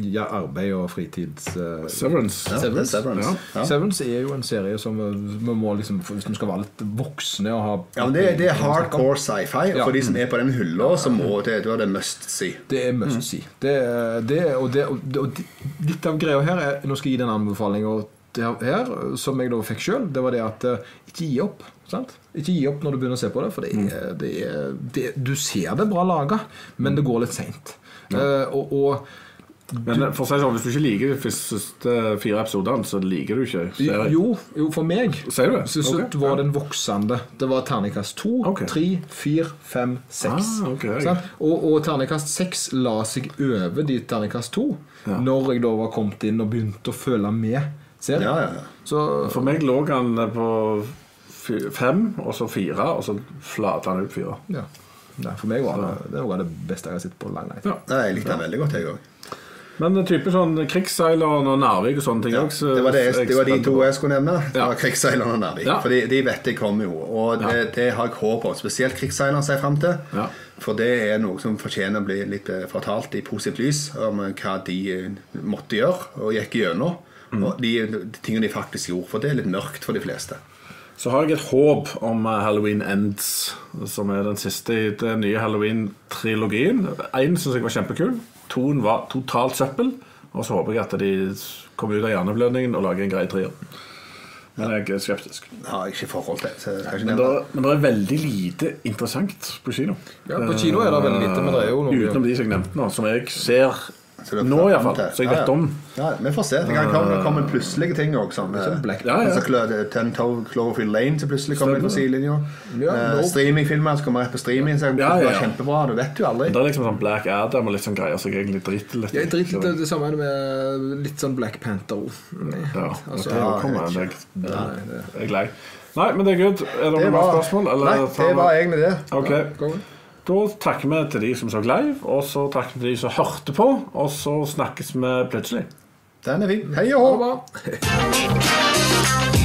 ja, arbeid og fritids... Uh, Severance. Ja, er Severance. Ja. Severance er jo en serie som eh, vi må liksom Hvis vi skal være litt voksne og ha Ja, men det, det er hardcore sci-fi. Og Ja. for de som er på den hylla, så må det, er det must see. Det er must see. Det, er- det, og, det, og, det, og de- litt av greia her er Nå skal jeg gi den anbefalinga her, som jeg da fikk sjøl. Det var det at eh, ikke gi opp. Sant? Ikke gi opp når du begynner å se på det, for det er, det er, det, du ser det bra laga, men det går litt seint. og, og Men eh, for å si sånn, hvis du ikke liker de første fire episodene, så liker du ikke serien. Jo, jo, for meg Sier du så, så var ja. den voksende. Det var terningkast to, tre, fire, fem, seks. Ah, og terningkast seks la seg over de terningkast to, Ja. når jeg da var kommet inn og begynte å føle med Ja, ja, ja. Så For meg lå han på fem, og så fire, og så flata han ut fire. ja. Nei, for meg var det, det var det beste jeg har sett på lang tid. Ja. Jeg likte han veldig godt, jeg òg. Men en type sånn krigsseileren og Narvik og sånne ting Ja, også, det, var det, det var de to jeg skulle nevne. Det Ja. var Krigsseileren og Narvik. Ja. For de, de vet jeg kommer jo. Og det, det har jeg håp om. Spesielt Krigsseileren ser jeg fram til. Ja. For det er noe som fortjener å bli litt eh, fortalt i positivt lys om hva de eh, måtte gjøre og gikk gjennom. Mm. Og de, de tingene de faktisk gjorde. For det er litt mørkt for de fleste. Så har jeg et håp om eh, Halloween Ends, som er den siste i den nye Halloween-trilogien. Én syns jeg var kjempekul. Toen var totalt søppel. Og så håper jeg at de kommer ut av hjerneblødningen og lager en grei trier. Men jeg er skeptisk. Ja, ikke i forhold til. Så jeg ikke Men det, men det er veldig lite interessant på kino. Ja, på kino er det veldig lite, men det er jo noe- Utenom de som jeg nevnte nå, som jeg ser er nå iallfall. Så jeg vet ja. om. Ja, vi får se. Det kan komme, komme plutselige ting òg. Sånn, Black- Ja, ja. Altså, Ten Toe Cloverfield Lane som plutselig kommer inn på sidelinja. Ja, Eh, Streamingfilmer som kommer rett på streaming. Så Ja, det ja, var ja. kjempebra. Du vet jo aldri. Det er liksom sånn Black Adam og litt sånn greier som jeg egentlig driter litt Jeg driter litt det, det samme er det med litt sånn Black Panther. Ja, Altså, det ja, kommer jeg jeg, er lei. Nei, men det er good. Er det Det noen var, spørsmål? eller nei, det var egentlig det. Okay. Da takker vi til de som så live, og så takker vi til de som hørte på, og så snakkes vi plutselig. Den er fin. Hei og Ha hå!